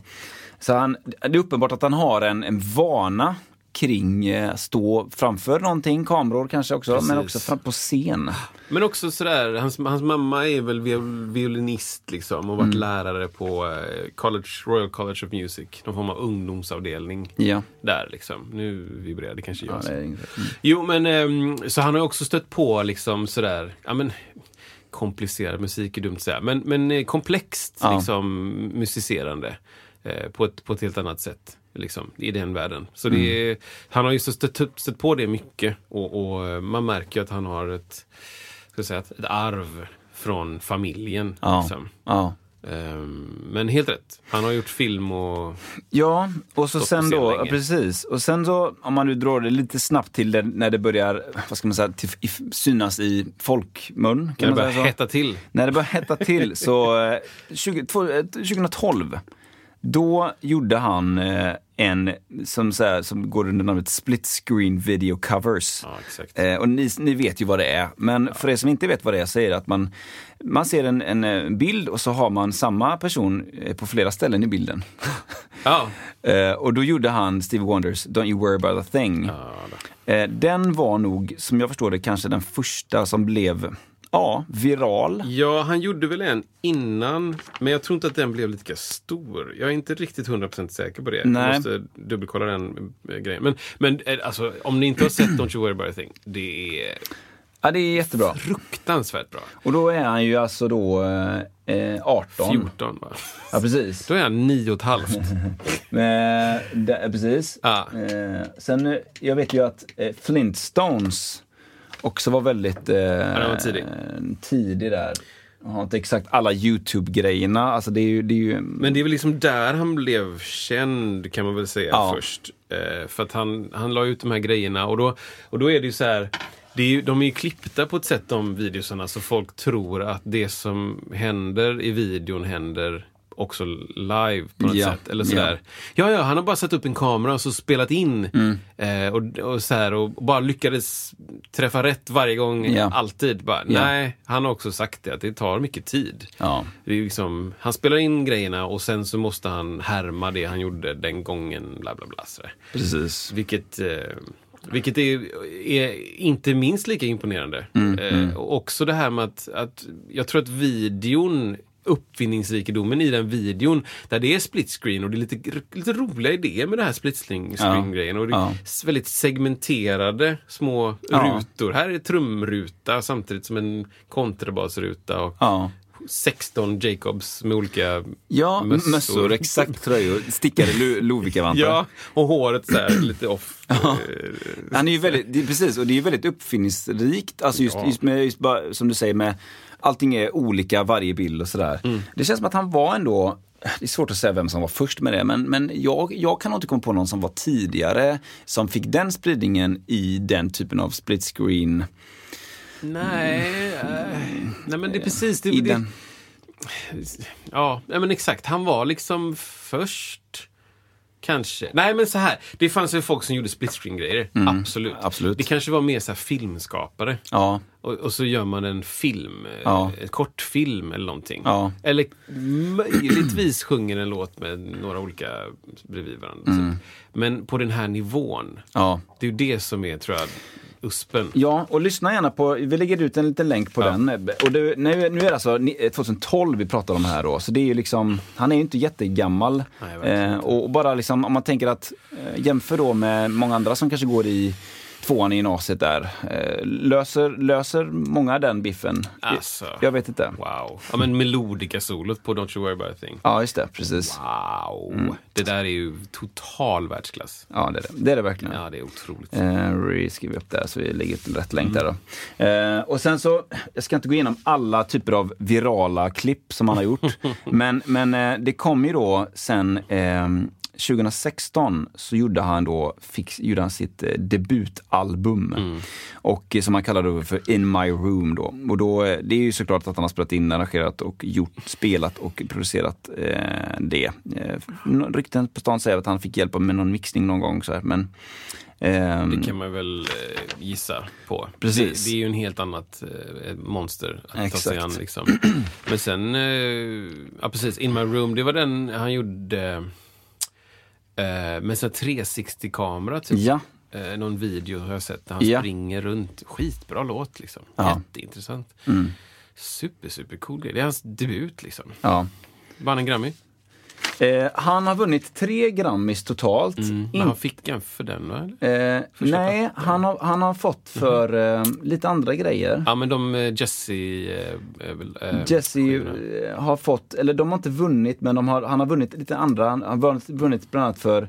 Så han, det är uppenbart att han har en, en vana kring eh, stå framför någonting, kameror kanske också, men Precis. också fram på scen. Men också sådär, hans, hans mamma är väl viol, violinist liksom och varit Mm. lärare på eh, college, Royal College of Music. Någon form av ungdomsavdelning. Ja, Där liksom. Nu vibrerar det kanske jag. ja det mm. Jo, men ehm, så han har också stött på liksom sådär, ja men komplicerad musik är dumt att säga, men, men eh, komplext Ja. liksom musicerande på, ett, på ett helt annat sätt. Liksom, I den världen. Så det Mm. är, han har ju stött, stött på det mycket och, och eh, man märker att han har ett, ska säga, ett, arv från familjen. Ja. Liksom. ja. Ehm, men helt rätt. Han har gjort film och... Ja, och så sen då, länge. precis. Och sen så, om man nu drar det lite snabbt till det, när det börjar, vad ska man säga, till, synas i folkmun. När Kan det man börjar hetta till. När det börjar hetta till så, eh, 20, två- eh, 2012, då gjorde han eh, en som, så här, som går under namnet Split Screen Video Covers. Ja. Eh, och ni, ni vet ju vad det är, men för er som inte vet vad det är så är det att man, man ser en, en eh, bild och så har man samma person eh, på flera ställen i bilden. Ja. [laughs] Eh, och då gjorde han Stevie Wonders Don't You Worry About A Thing. Ja, den var nog, som jag förstår det, kanske den första som blev, ja, viral. Ja, han gjorde väl en innan, men jag tror inte att den blev lika stor. Jag är inte riktigt 100% säker på det. Nej. Jag måste dubbelkolla den eh, grejen. Men, men eh, alltså, om ni inte har sett Don't You Worry About A Thing, det är Ja, det är jättebra. fruktansvärt bra. Och då är han ju alltså då eh, 18. 14 va? Ja, precis. Då är han nio och ett halvt. [laughs] Eh, det, precis. Ja. Eh, sen, eh, jag vet ju att eh, Flintstones också var väldigt eh, den var tidig. tidig där. Jag har inte exakt alla YouTube-grejerna. Alltså det är ju, det är ju Men det är väl liksom där han blev känd kan man väl säga Ja. först. Eh, för att han, han la ut de här grejerna och då, och då är det ju så här. Är ju, de är ju klippta på ett sätt de videosarna så folk tror att det som händer i videon händer också live på något Ja, sätt. Eller sådär. Ja. ja, han har bara satt upp en kamera och så spelat in. Mm. Eh, och, och, så här, och bara lyckades träffa rätt varje gång, Ja. alltid. Bara, Ja. Nej, han har också sagt det, att det tar mycket tid. Ja. Det är liksom, han spelar in grejerna och sen så måste han härma det han gjorde den gången. Bla, bla, bla, sådär. Precis. Vilket, eh, vilket är, är inte minst lika imponerande. eh, Och också det här med att, att jag tror att videon uppfinningsrikedomen i den videon där det är split screen och det är lite, lite roliga idéer med det här split screen grejen och det är Ja. s- väldigt segmenterade små Ja. rutor. Här är trumruta samtidigt som en kontrabasruta och Ja. 16 Jacobs med olika Ja, Mössor. mössor, exakt tröjor, stickade Lo- [laughs] Lovikkavantar. Ja, och håret så här lite off. Eh, Han är ju väldigt, är precis, och det är ju väldigt uppfinningsrikt. Alltså just, Ja. just med, just bara, som du säger, med allting är olika varje bild och sådär. Mm. Det känns som att han var ändå, det är svårt att säga vem som var först med det, men, men jag, jag kan inte komma på någon som var tidigare, som fick den spridningen i den typen av split screen. Nej, eh, nej men det är precis. Det, I det, den. Ja, men exakt. Han var liksom först. Kanske. Nej men så här. Det fanns ju folk som gjorde split screen grejer. absolut. Mm, absolut. Det kanske var mer så filmskapare. Ja, Och, och så gör man en film, eh, Ja. en kortfilm eller någonting. Ja. Eller möjligtvis sjunger en låt med några olika bredvid varandra. Mm. typ. Men på den här nivån. ja. Det är ju det som är, tror jag, uspen. Ja, och lyssna gärna på, vi lägger ut en liten länk på Ja. den. Och det, nu, nu är det alltså ni- 2012 vi pratar om här då, så det är ju liksom, han är ju inte jättegammal. Nej, eh, och och bara liksom, om man tänker att, eh, jämför då med många andra som kanske går i tvåan i gymnasiet där. Eh, löser, löser många den biffen? Alltså. Jag vet inte. Wow. Ja men melodika solot på Don't You Worry About A Thing. Ja, just det. Precis. Wow. Det där är ju total världsklass. Ja, det är det. Det är det verkligen. Ja, det är otroligt. Eh, vi skriver upp där så vi lägger till rätt länk där då. Eh, och sen så, jag ska inte gå igenom alla typer av virala klipp som han har gjort. [laughs] men men eh, det kom ju då sen eh, 2016 så gjorde han då fix, gjorde han sitt eh, debutalbum. Och eh, som han kallade det för In My Room då. Och då, eh, det är ju såklart att han har spelat in, arrangerat och gjort, spelat och producerat eh, det. Eh, rykten på stan säger att han fick hjälp med någon mixning någon gång så här, men ehm, Det kan man väl eh, gissa på. Precis. Det, det är ju en helt annat monster att ta sig Exakt. an. Liksom. [clears throat] Men sen, ja precis, In My Room, det var den han gjorde med här 360-kamera. Typ. Ja, Eh, någon video har jag sett där han Ja. springer runt. Skitbra låt liksom. Ja. Mm. Jätteintressant. Super, super cool grej. Det är hans debut liksom. ja. Vann en Grammy. Eh, han har vunnit tre Grammis totalt. Men In- han fick en för den va? eh, nej, han har, han har fått för eh, lite andra grejer. Ja men de eh, Jesse... Eh, eh, Jesse har fått, eller de har inte vunnit, men de har, han har vunnit lite andra. Han har vunnit, vunnit bland annat för,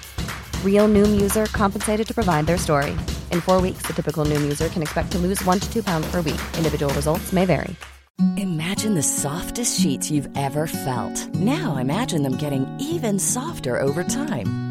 Real Noom user compensated to provide their story. In four weeks, the typical Noom user can expect to lose one to two pounds per week. Individual results may vary. Imagine the softest sheets you've ever felt. Now imagine them getting even softer over time.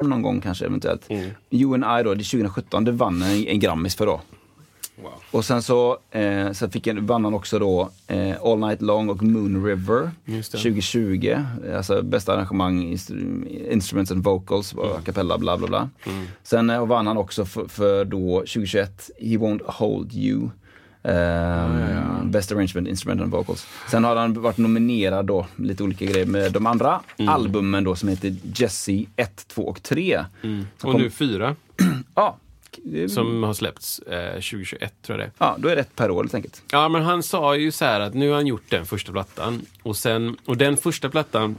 Någon gång kanske eventuellt. Mm. You and I då, det är 2017, det vann en, en Grammis för då. Wow. Och sen så eh, sen fick en, vann han också då eh, All Night Long och Moon River Just det. 2020. Alltså bästa arrangemang, instru- instruments and vocals, mm. a cappella, bla bla bla. Sen eh, vann han också för, för då 2021 He Won't Hold You. Ehm, Best Arrangement, Instrument and Vocals. Sen har han varit nominerad då, lite olika grejer med de andra albumen då som heter Jesse 1, 2 och 3. Som Och kom- nu fyra [clears throat] Ja, det- som har släppts eh, 2021 tror jag det ja, då är det ett per år helt enkelt. Ja, men han sa ju så här att nu har han gjort den första plattan. Och, sen, och den första plattan,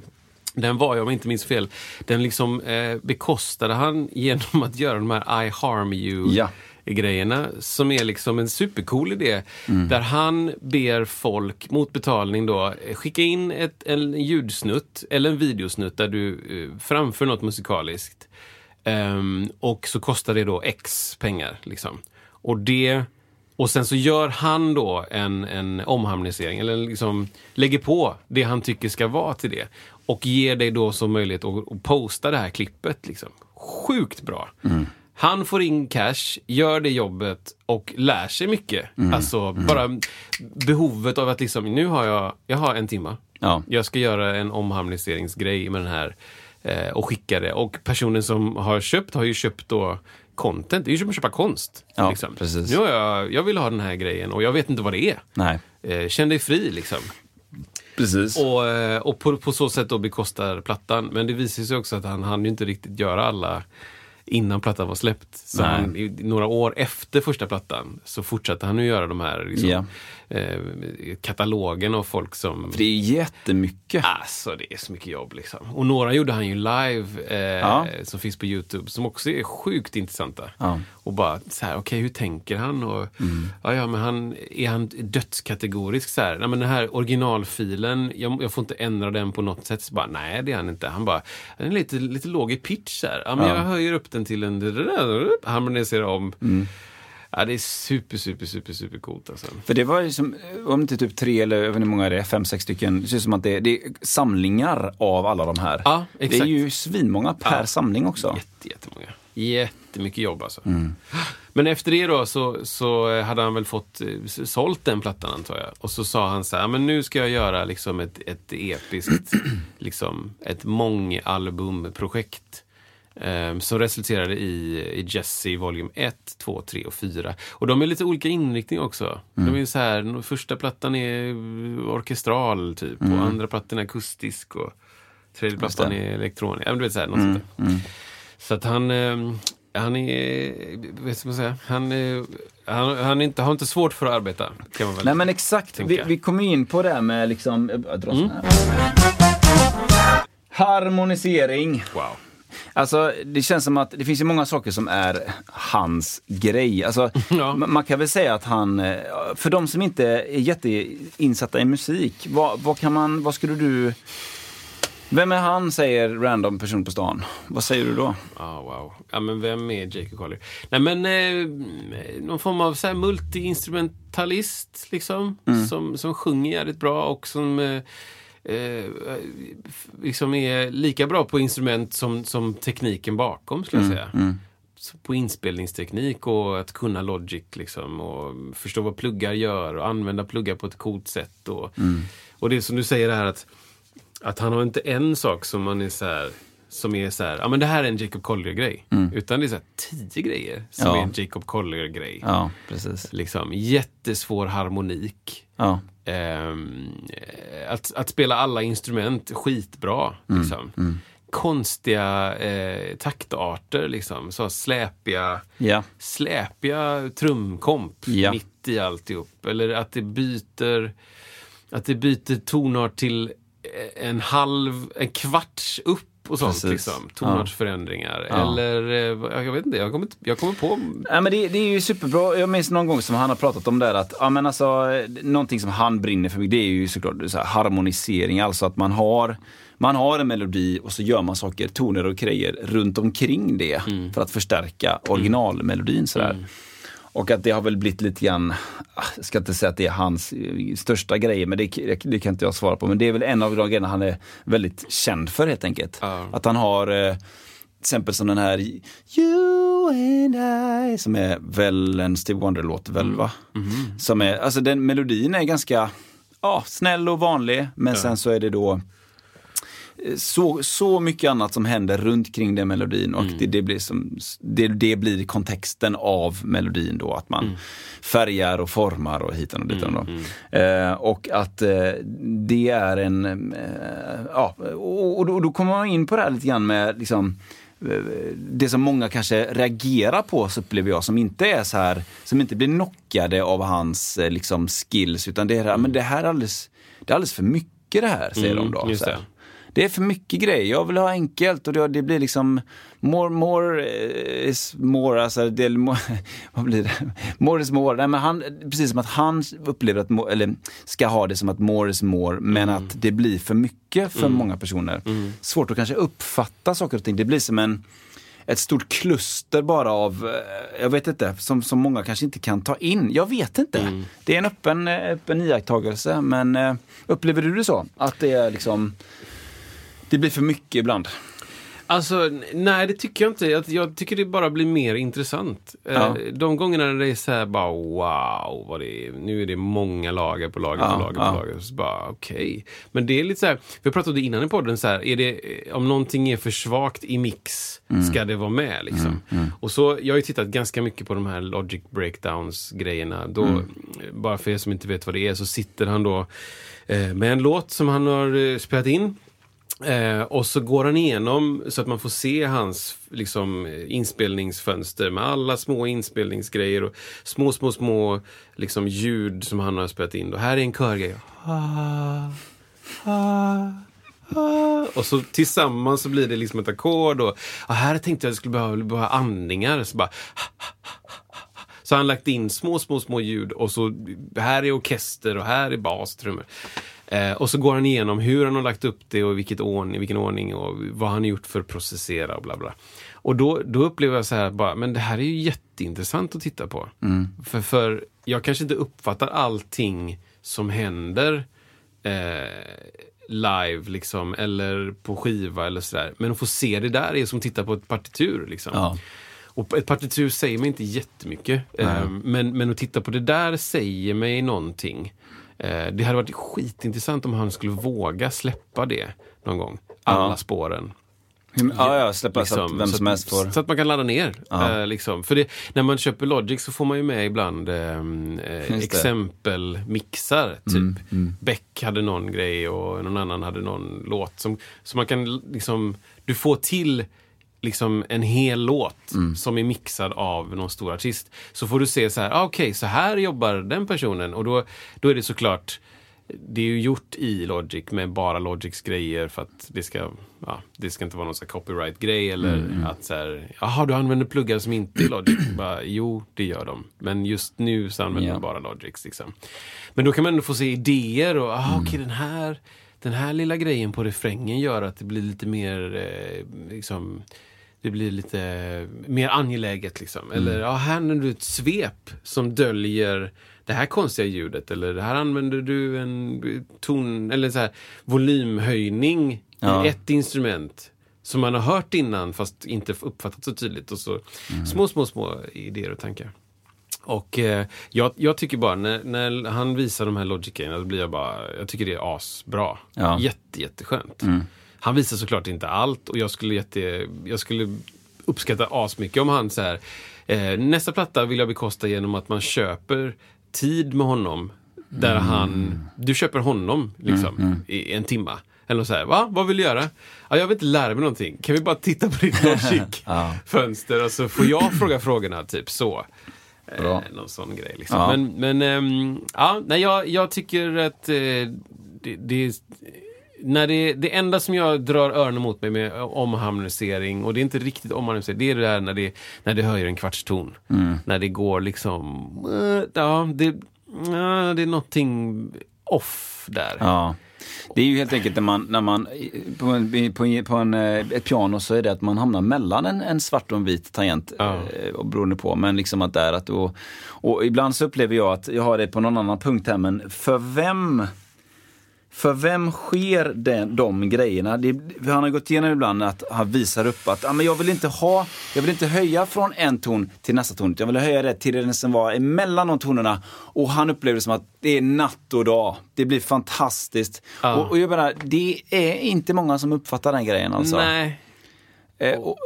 den var ju, om jag inte minns fel, den liksom eh, bekostade han genom att göra de här I harm you Ja. Grejerna som är liksom en supercool idé. Där han ber folk mot betalning då skicka in ett, en ljudsnutt eller en videosnutt där du eh, framför något musikaliskt. Ehm, och så kostar det då X pengar. Liksom. Och det och sen så gör han då en, en omharmonisering, eller liksom lägger på det han tycker ska vara till det. Och ger dig då som möjlighet att, att posta det här klippet. Liksom. Sjukt bra. Han får in cash, gör det jobbet och lär sig mycket. Alltså bara behovet av att liksom, nu har jag, jag har en timma. Ja. Jag ska göra en omharmoniseringsgrej med den här eh, och skicka det. Och personen som har köpt har ju köpt då content. Det är ju som att köpa konst. Ja, liksom. precis. Nu har jag, jag vill ha den här grejen och jag vet inte vad det är. Nej, Eh, känn dig fri liksom. precis. Och, eh, och på, på så sätt då bekostar plattan. Men det visar sig också att han hann ju inte riktigt göra alla innan plattan var släppt. Så han, i, några år efter första plattan så fortsatte han att göra de här liksom, Ja. eh, katalogen av folk som... För det är jättemycket. Alltså det är så mycket jobb liksom. Och några gjorde han ju live eh, Ja. som finns på Youtube som också är sjukt intressanta. Ja. Och bara så här, okej hur tänker han? Och, ja, ja, men han, är han dödskategorisk så här? Nej, men den här originalfilen, jag, jag får inte ändra den på något sätt. Så bara, nej det är han inte. Han bara, den är lite, lite låg i pitch här. Ja, men Ja. jag höjer upp den till en harmoniserar om. Ja, det är super, super, super, super coolt alltså. För det var ju som, om inte typ tre eller jag vet inte hur många det är, fem, sex stycken. Det ser ut som att det, det är samlingar av alla de här. Ja, Det är exakt. ju svinmånga per Ja. samling också. Jätte, jättemånga. Jättemycket jobb alltså. Men efter det då så, så hade han väl fått eh, sålt den plattan antar jag. Och så sa han så här, men nu ska jag göra liksom ett, ett episkt, [clears throat] liksom ett mångalbumprojekt. Um, som resulterade i, i Jesse volym 1, 2, 3 och 4. Och de är lite olika inriktning också. De är så här, första plattan är orkestral typ och andra plattan är akustisk och tredje plattan är elektronik. Ja, men du vet så här, något sånt där. Så att han, eh, han är, vet vad man säger, han, är- han, han inte, har inte svårt för att arbeta. Kan man väl Nej men exakt, vi, vi kommer in på det här med liksom, jag drar sån här. Harmonisering. Wow. Alltså det känns som att det finns ju många saker som är hans grej. Alltså, [laughs] Ja. ma- Man kan väl säga att han, eh, för de som inte är jätteinsatta i musik, vad, vad kan man, vad skulle du vem är han, säger random person på stan. Vad säger du då? Ah, wow. Ja, men vem är Jacob Collier? Nej, men eh, någon form av så här multi-instrumentalist, liksom. Som, som sjunger jävligt bra och som eh, eh, liksom är lika bra på instrument som, som tekniken bakom, skulle jag säga. Så på inspelningsteknik och att kunna Logic liksom och förstå vad pluggar gör och använda pluggar på ett coolt sätt. Och, och det är som du säger här att att han har inte en sak som man är så här, som är så här, ja men det här är en Jacob Collier-grej. Utan det är så här tio grejer som Ja. är en Jacob Collier-grej. Ja, precis. Liksom jättesvår harmonik. Ja. Eh, att, att spela alla instrument skitbra. Mm, Liksom. Konstiga eh, taktarter, liksom. Så släpiga, Ja. släpiga trumkomp Ja. mitt i alltihop. Eller att det byter, att det byter tonart till en halv, en kvarts upp och sånt. Precis. Liksom. Tonartsförändringar. Ja. Eller, eh, jag vet inte, jag kommer, jag kommer på... Ja, men det, det är ju superbra. Jag minns någon gång som han har pratat om det här att, ja men alltså, eh, någonting som han brinner för det är ju såklart så här, harmonisering. Alltså att man har, man har en melodi och så gör man saker, toner och grejer runt omkring det för att förstärka originalmelodin sådär. Och att det har väl blivit lite grann, ah, jag ska inte säga att det är hans eh, största grej, men det, det, kan inte jag svara på. Men det är väl en av de grejerna han är väldigt känd för helt enkelt. Ja. Att han har eh, till exempel som den här You and I, som är väl en Steve Wonder-låt, väl va? Som är, alltså den melodin är ganska ja, snäll och vanlig, men sen så är det då så, så mycket annat som händer runt kring den melodin och det, det, blir som, det, det blir kontexten av melodin då, att man färgar och formar och hitan och ditan. Då. Eh, och att eh, det är en, eh, ja, och, och, då, och då kommer man in på det här lite grann med liksom, eh, det som många kanske reagerar på, så upplever jag, som inte är så här, som inte blir knockade av hans eh, liksom, skills, utan det är här, men det här är alldeles, det är alldeles för mycket det här, säger Mm, de då. Det. Är för mycket grejer. Jag vill ha enkelt och det, det blir liksom more, more is more, alltså det, more, [laughs] vad blir det? More is more. Nej, men han, precis som att han upplever att, eller ska ha det som att more is more, men Mm. att det blir för mycket för många personer. Svårt att kanske uppfatta saker och ting. Det blir som en ett stort kluster bara av, eh, jag vet inte, som, som många kanske inte kan ta in. Jag vet inte. Mm. Det är en öppen, eh, öppen iakttagelse, men eh, upplever du det så? Att det är liksom, det blir för mycket ibland? Alltså, nej det tycker jag inte. Jag, jag tycker det bara blir mer intressant. Eh, Ja. De gångerna när det är så här bara wow, vad det är, nu är det många lager på lager Ja, på lager ja. på lager. Så bara okej. Men det är lite så här, vi pratade om det innan i podden, så här, är det, eh, om någonting är för svagt i mix, Mm. ska det vara med liksom? Och så, jag har ju tittat ganska mycket på de här Logic Breakdowns grejerna. Då, Mm. Bara för er som inte vet vad det är, så sitter han då eh, med en låt som han har eh, spelat in. Eh, och så går han igenom så att man får se hans liksom, inspelningsfönster med alla små inspelningsgrejer och små, små, små liksom, ljud som han har spelat in. Och här är en körgrej. Ah, ah, ah. Och så tillsammans så blir det liksom ett ackord. Och, och här tänkte jag att jag skulle behöva, behöva andningar. Så bara, så har han lagt in små, små, små ljud och så här är orkester och här är bas, trummor. Eh, och så går han igenom hur han har lagt upp det och vilket ordning, vilken ordning och vad han har gjort för att processera och bla bla. Och då, då upplever jag så här, bara, men det här är ju jätteintressant att titta på. För, för jag kanske inte uppfattar allting som händer eh, live liksom, eller på skiva eller sådär. Men att få se det där är som att titta på ett partitur. Liksom. Ja. Och ett partitur säger mig inte jättemycket. Eh, men, men att titta på det där säger mig någonting. Eh, det hade varit skitintressant om han skulle våga släppa det någon gång. Alla Ja. spåren. Ja, ja, släppa så att Liksom, vem som helst får... Så att man kan ladda ner. Ja. Eh, liksom. För det, när man köper Logic så får man ju med ibland eh, eh, exempelmixar. Typ. Beck hade någon grej och någon annan hade någon låt. Som, så man kan liksom, du får till liksom en hel låt som är mixad av någon stor artist. Så får du se så här, ah, okej, så här jobbar den personen. Och då, då är det såklart det är ju gjort i Logic med bara Logics grejer för att det ska, ja, det ska inte vara någon copyright-grej eller att så här, jaha du använder pluggar som inte är Logic. [clears throat] Bara, jo, det gör de. Men just nu så använder Ja. de bara Logics. Liksom. Men då kan man ändå få se idéer och, ah, okej den här den här lilla grejen på refrängen gör att det blir lite mer eh, liksom, det blir lite mer angeläget. Liksom. Eller ja, här använder du ett svep som döljer det här konstiga ljudet. Eller här använder du en ton eller så här, volymhöjning Ja. i ett instrument. Som man har hört innan fast inte uppfattat så tydligt. Och så små, små, små idéer och tankar. Och eh, jag, jag tycker bara när, när han visar de här Logic-grejerna, då blir jag bara, jag tycker det är asbra. Ja. Jätte, jätteskönt. Han visar såklart inte allt och jag skulle, jätte, jag skulle uppskatta asmycket om han så här, eh, nästa platta vill jag bekosta genom att man köper tid med honom. Där han, du köper honom liksom i en timma. Eller så här, va? Vad vill du göra? Ja, jag vill inte lära mig någonting. Kan vi bara titta på ditt [laughs] Logic-fönster och så får jag [clears throat] fråga frågorna, typ så. Bra. Eh, någon sån grej. Liksom. Ja. Men, men ehm, ja, nej, jag, jag tycker att eh, det, det, när det, det enda som jag drar öronen mot mig med omharmonisering, och det är inte riktigt omharmonisering, det är det där när det, när det höjer en kvartston. När det går liksom, eh, ja, det, ja, det är någonting off där. Ja. Det är ju helt enkelt när man, när man på, en, på, en, på en, eh, ett piano så är det att man hamnar mellan en, en svart och en vit tangent. Ja. eh, beroende på, men liksom att där att då, och ibland så upplever jag att jag har det på någon annan punkt här, men för vem för vem sker den, de grejerna? Det, han har gått igenom ibland att han visar upp att ah, men jag vill inte ha, jag vill inte höja från en ton till nästa ton. Jag vill höja det till den som var emellan de tonerna. Och han upplever det som att det är natt och dag. Det blir fantastiskt. Ja. Och, och jag menar, det är inte många som uppfattar den grejen alltså. Nej. Eh, och,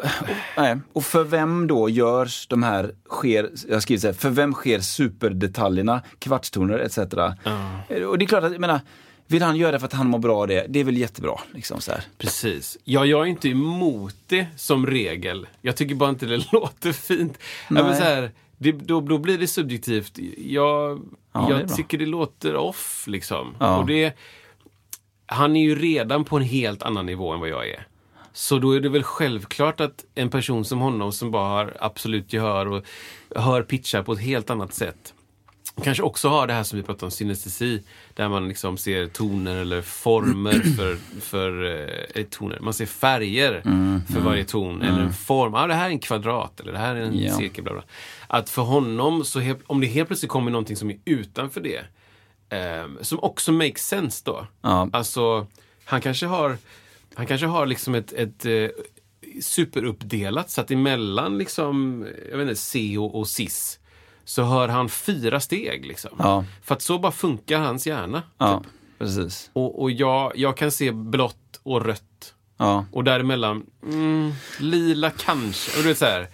och, och för vem då görs de här, sker, jag har skrivit så här, för vem sker superdetaljerna, kvartstoner etc. Eh, Och det är klart att, jag menar, vill han göra det för att han mår bra av det, det är väl jättebra. Liksom så här. Precis. Ja, jag är inte emot det som regel. Jag tycker bara inte det [laughs] låter fint. Ja, men Nej. så här, det, då, då blir det subjektivt. Jag, Ja, det jag bra. tycker det låter off, liksom. Ja. Och det, han är ju redan på en helt annan nivå än vad jag är. Så då är det väl självklart att en person som honom som bara har absolut gehör och hör pitchar på ett helt annat sätt kanske också har det här som vi pratade om, synestesi, där man liksom ser toner eller former [clears throat] för, för eh, toner. Man ser färger för varje ton, eller en form. Ah, det här är en kvadrat, eller det här är en Ja. cirkel. Bla bla. Att för honom, så om det helt plötsligt kommer någonting som är utanför det, eh, som också makes sense då. Ja. Alltså, han kanske har, han kanske har liksom ett, ett eh, superuppdelat så att emellan liksom, jag vet inte, C och, och cis så hör han fyra steg. Liksom. Ja. För att så bara funkar hans hjärna. Ja, Typ. precis. Och, och jag, jag kan se blått och rött. Ja. Och däremellan, mm, lila kanske. Och du vet, så här,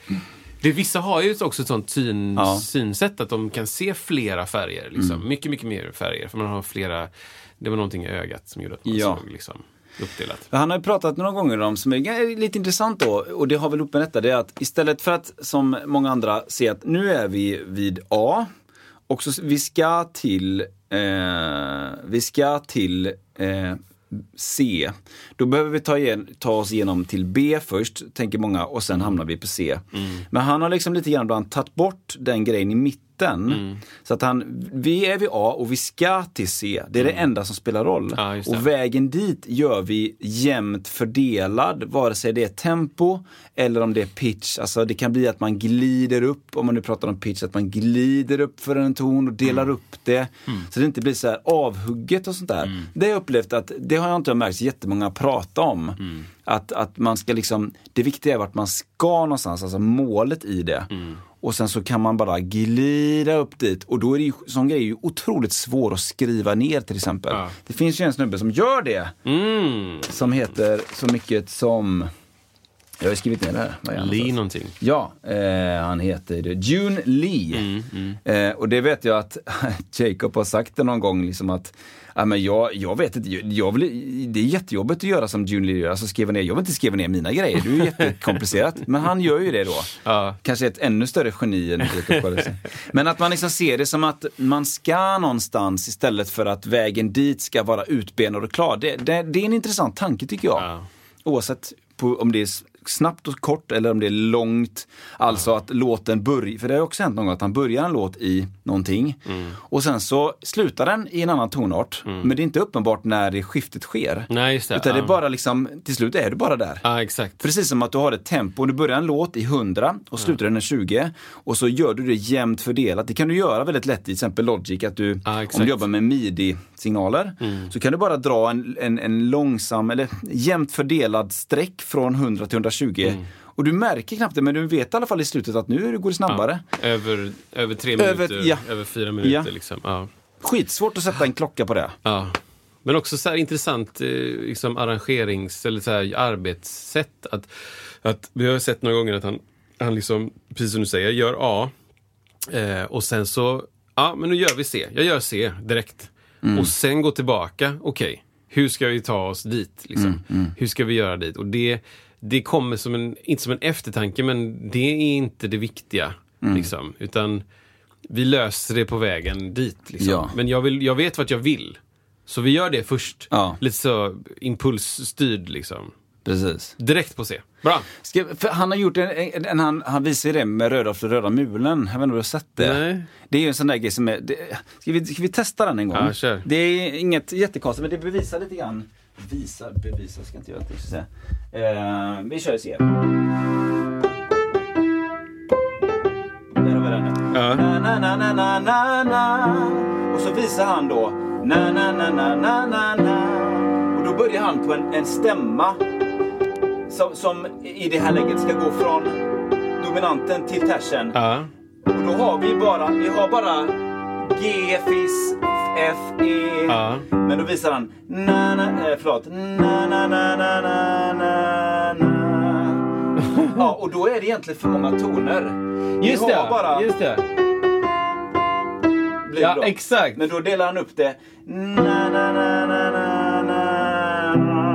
det, vissa har ju också ett sånt syn, Ja. synsätt att de kan se flera färger. Liksom. Mycket, mycket mer färger. För man har flera, det var någonting i ögat som gjorde att man såg liksom, uppdelat. Han har ju pratat några gånger om, som är lite intressant då, och det har väl upp med detta, det är att istället för att som många andra se att nu är vi vid A och så vi ska till, eh, vi ska till eh, C. Då behöver vi ta, igen, ta oss igenom till B först, tänker många, och sen hamnar vi på C. Men han har liksom lite grann tagit bort den grejen i mitten mitten. Mm. Så att han, vi är vid A och vi ska till C. Det är det enda som spelar roll. Mm. Ja, och vägen dit gör vi jämnt fördelad, vare sig det är tempo eller om det är pitch. Alltså det kan bli att man glider upp, om man nu pratar om pitch, att man glider upp för en ton och delar Mm. upp det. Så det inte blir så här avhugget och sånt där. Det har jag upplevt att, det har jag inte märkt jättemånga prata om. Att, att man ska liksom, det viktiga är vart man ska någonstans, alltså målet i det. Och sen så kan man bara glida upp dit och då är det ju, sån grej är ju otroligt svår att skriva ner till exempel. Ja. Det finns ju en snubbe som gör det. Mm. Som heter så mycket som, jag har ju skrivit ner det här. Lee någonting. Ja, eh, han heter. June Lee. Eh, och det vet jag att [laughs] Jacob har sagt det någon gång, liksom att ja, men jag, jag vet inte, jag, vill, det är jättejobbigt att göra som June Lee gör, alltså skriva ner, jag vill inte skriva ner mina grejer, det är ju jättekomplicerat. [laughs] men han gör ju det då. Ja. Kanske ett ännu större geni än. Men att man liksom ser det som att man ska någonstans istället för att vägen dit ska vara utbenad och klar. Det, det, det är en intressant tanke tycker jag. Ja. Oavsett på, om det är snabbt och kort eller om det är långt. Alltså att låten börjar, för det har också hänt någon gång att han börjar en låt i någonting Mm. och sen så slutar den i en annan tonart. Men det är inte uppenbart när det skiftet sker. Nej, just det. Utan det är bara liksom, till slut är du bara där. Ja, exakt. Precis som att du har ett tempo, du börjar en låt i 100 och slutar den i 20 och så gör du det jämnt fördelat. Det kan du göra väldigt lätt i till exempel Logic, att du, Ja, om du jobbar med midi-signaler, så kan du bara dra en, en, en långsam eller jämnt fördelad streck från 100 till 120. Och du märker knappt det, men du vet i alla fall i slutet att nu går det snabbare. Över, över tre Över- minuter, ja. över fyra minuter Ja. liksom. Ja. Skitsvårt att sätta en klocka på det. Ja. Men också så här intressant eh, liksom arrangerings eller så här arbetssätt. Att, att vi har sett några gånger att han, han liksom, precis som du säger, gör A. Eh, och sen så, ja men nu gör vi C. Jag gör C direkt. Och sen gå tillbaka, okej, hur ska vi ta oss dit? Liksom? Hur ska vi göra dit? Och det, det kommer som en, inte som en eftertanke, men det är inte det viktiga. Liksom, utan vi löser det på vägen dit. Liksom. Ja. Men jag, vill, jag vet vart jag vill. Så vi gör det först. Ja. Lite så impulsstyrd liksom. Precis. Direkt på C. Bra! Ska, för han har gjort en, en, en han, han visar det med Rödolf och röda mulen. Jag vet inte om du har sett det? Nej. Det är ju en sån där grej som är, det, ska, vi, ska vi testa den en gång? Ja. Det är inget jättekonstigt men det bevisar lite grann. Visa, bevisa ska jag inte göra det. Ska jag säga. Eh, vi kör ser. Där har vi den. Ja. Na, na, na, na, na, na, na. Och så visar han då na, na, na, na, na, na, na. Och då börjar han på en, en stämma som, som i det här läget ska gå från dominanten till tersen. Ja. Och då har vi bara, vi har bara G, Fis, F, E. Ja. Men då visar han na, na, eh, förlåt. Na, na, na, na, na, na, na. Ja, och då är det egentligen för många toner. Just har det, bara, just det. blir Ja, bra. exakt. Men då delar han upp det. Na, na, na, na.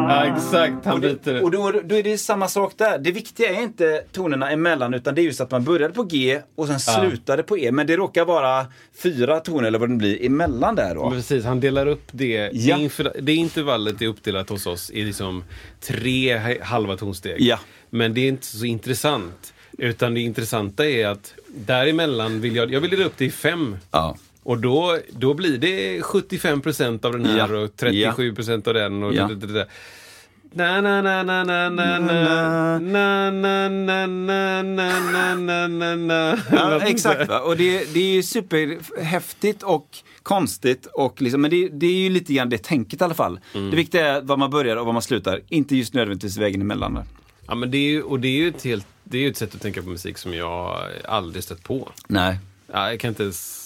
Ja, exakt. Han Och, byter det, det. och då, då är det samma sak där. Det viktiga är inte tonerna emellan utan det är just att man började på G och sen slutade på E. Men det råkar vara fyra toner eller vad det blir emellan där då. Men Precis, han delar upp det. Ja. Det, intervallet är uppdelat hos oss i liksom tre halva tonsteg. Ja. Men det är inte så intressant. Utan det intressanta är att däremellan vill jag, jag vill dela upp det i fem. Ja. Och då, då blir det 75% av den här Ja. och 37% av den. Och Ja. det, det, det. Na na na na na na na na na na na na na na na Ja, exakt. Va? Och det, det är ju superhäftigt och konstigt. Och liksom, men det, det är ju lite grann det tänket i alla fall. Mm. Det viktiga är var man börjar och var man slutar. Inte just nödvändigtvis vägen emellan. Där. Ja men det är ju, och det är ju ett helt, det är ju ett sätt att tänka på musik som jag aldrig stött på. Nej. Ja, jag kan inte ens...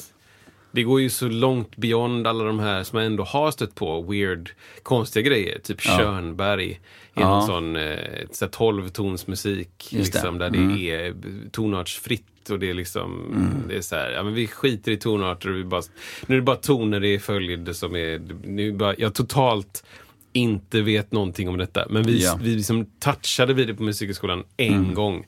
Det går ju så långt beyond alla de här som jag ändå har stött på. Weird, konstiga grejer. Typ Schönberg. I Ja. någon sån eh, så här 12-tonsmusik. Just det. Liksom, där Mm. det är tonartsfritt. Och det är liksom, det är så här, ja men vi skiter i tonarter. Och vi bara, nu är det bara toner i följd som är, nu är bara, jag totalt inte vet någonting om detta. Men vi, Ja. Mm. vi liksom touchade vid det på Musikhögskolan en gång.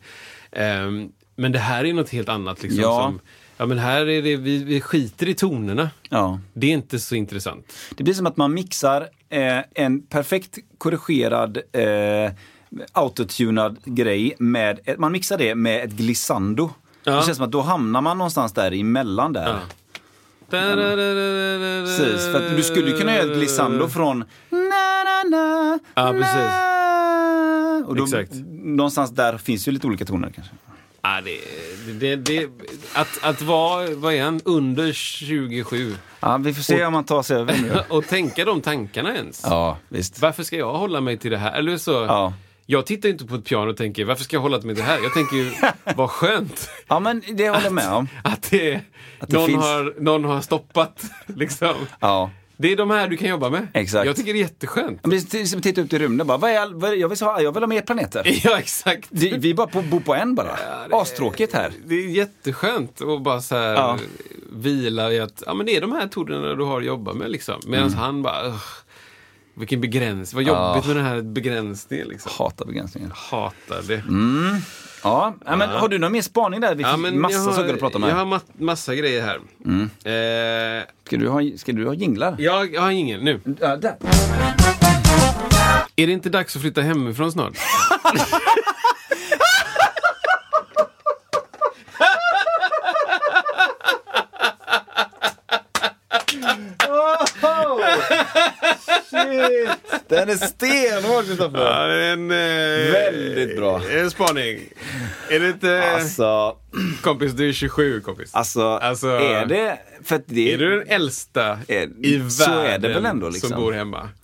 Ehm, men det här är något helt annat. Liksom, Ja. som, ja men här är det, vi, vi skiter i tonerna. Ja. Det är inte så intressant. Det blir som att man mixar eh, en perfekt korrigerad eh, autotunad grej med, man mixar det med ett glissando. Ja. Det känns som att då hamnar man någonstans där emellan där. Precis, för att du skulle kunna göra ett glissando från na, na, na, Ja, precis. na. Och då, Exakt. Någonstans där finns ju lite olika toner kanske. Ja, det, det, det, att, att vara, vad är han, under 27 Ja, vi får se om man tar sig över nu. [laughs] och tänka de tankarna ens. Ja, visst. Varför ska jag hålla mig till det här? Eller så, Ja. Jag tittar inte på ett piano och tänker, varför ska jag hålla mig till det här? Jag tänker ju, [laughs] vad skönt Ja, men det håller jag med om. att, det, Att det någon, finns- har, någon har stoppat. [laughs] Liksom. Ja. Det är de här du kan jobba med. Exakt. Jag tycker det är jätteskönt. Men det är som att titta ut i rymden bara, vad är, all- vad är, jag, vill ha, jag vill ha mer planeter. [laughs] Ja, exakt. Vi, vi bara på, bor på en bara. Astråkigt här. Det är jätteskönt att bara så här Ja. vila i att ja, men det är de här tonerna du har att jobba med. Liksom. Medan Mm. han bara, "Ugh, vilken begränsning, vad jobbigt med den här begränsningen. Liksom. Hatar begränsningar. Hatar det. Ja, ja. men har du någon mer spaning där? Vi Ja, fick men massa jag har, saker att prata om Jag här. har ma massa grejer här. Eh, Ska du ha, ska du ha jinglar? jag, jag har ingen nu. Ja, där. Är det inte dags att flytta hemifrån snart? [laughs] Den är stenhård, Kristoffer. Ja, det är en, eh, Väldigt bra. En spaning. Är det inte... Alltså, Kompis, du är 27 kompis. alltså, Alltså, är det... För det Är du den äldsta Är- i världen så är det väl ändå, liksom. som bor hemma? [laughs]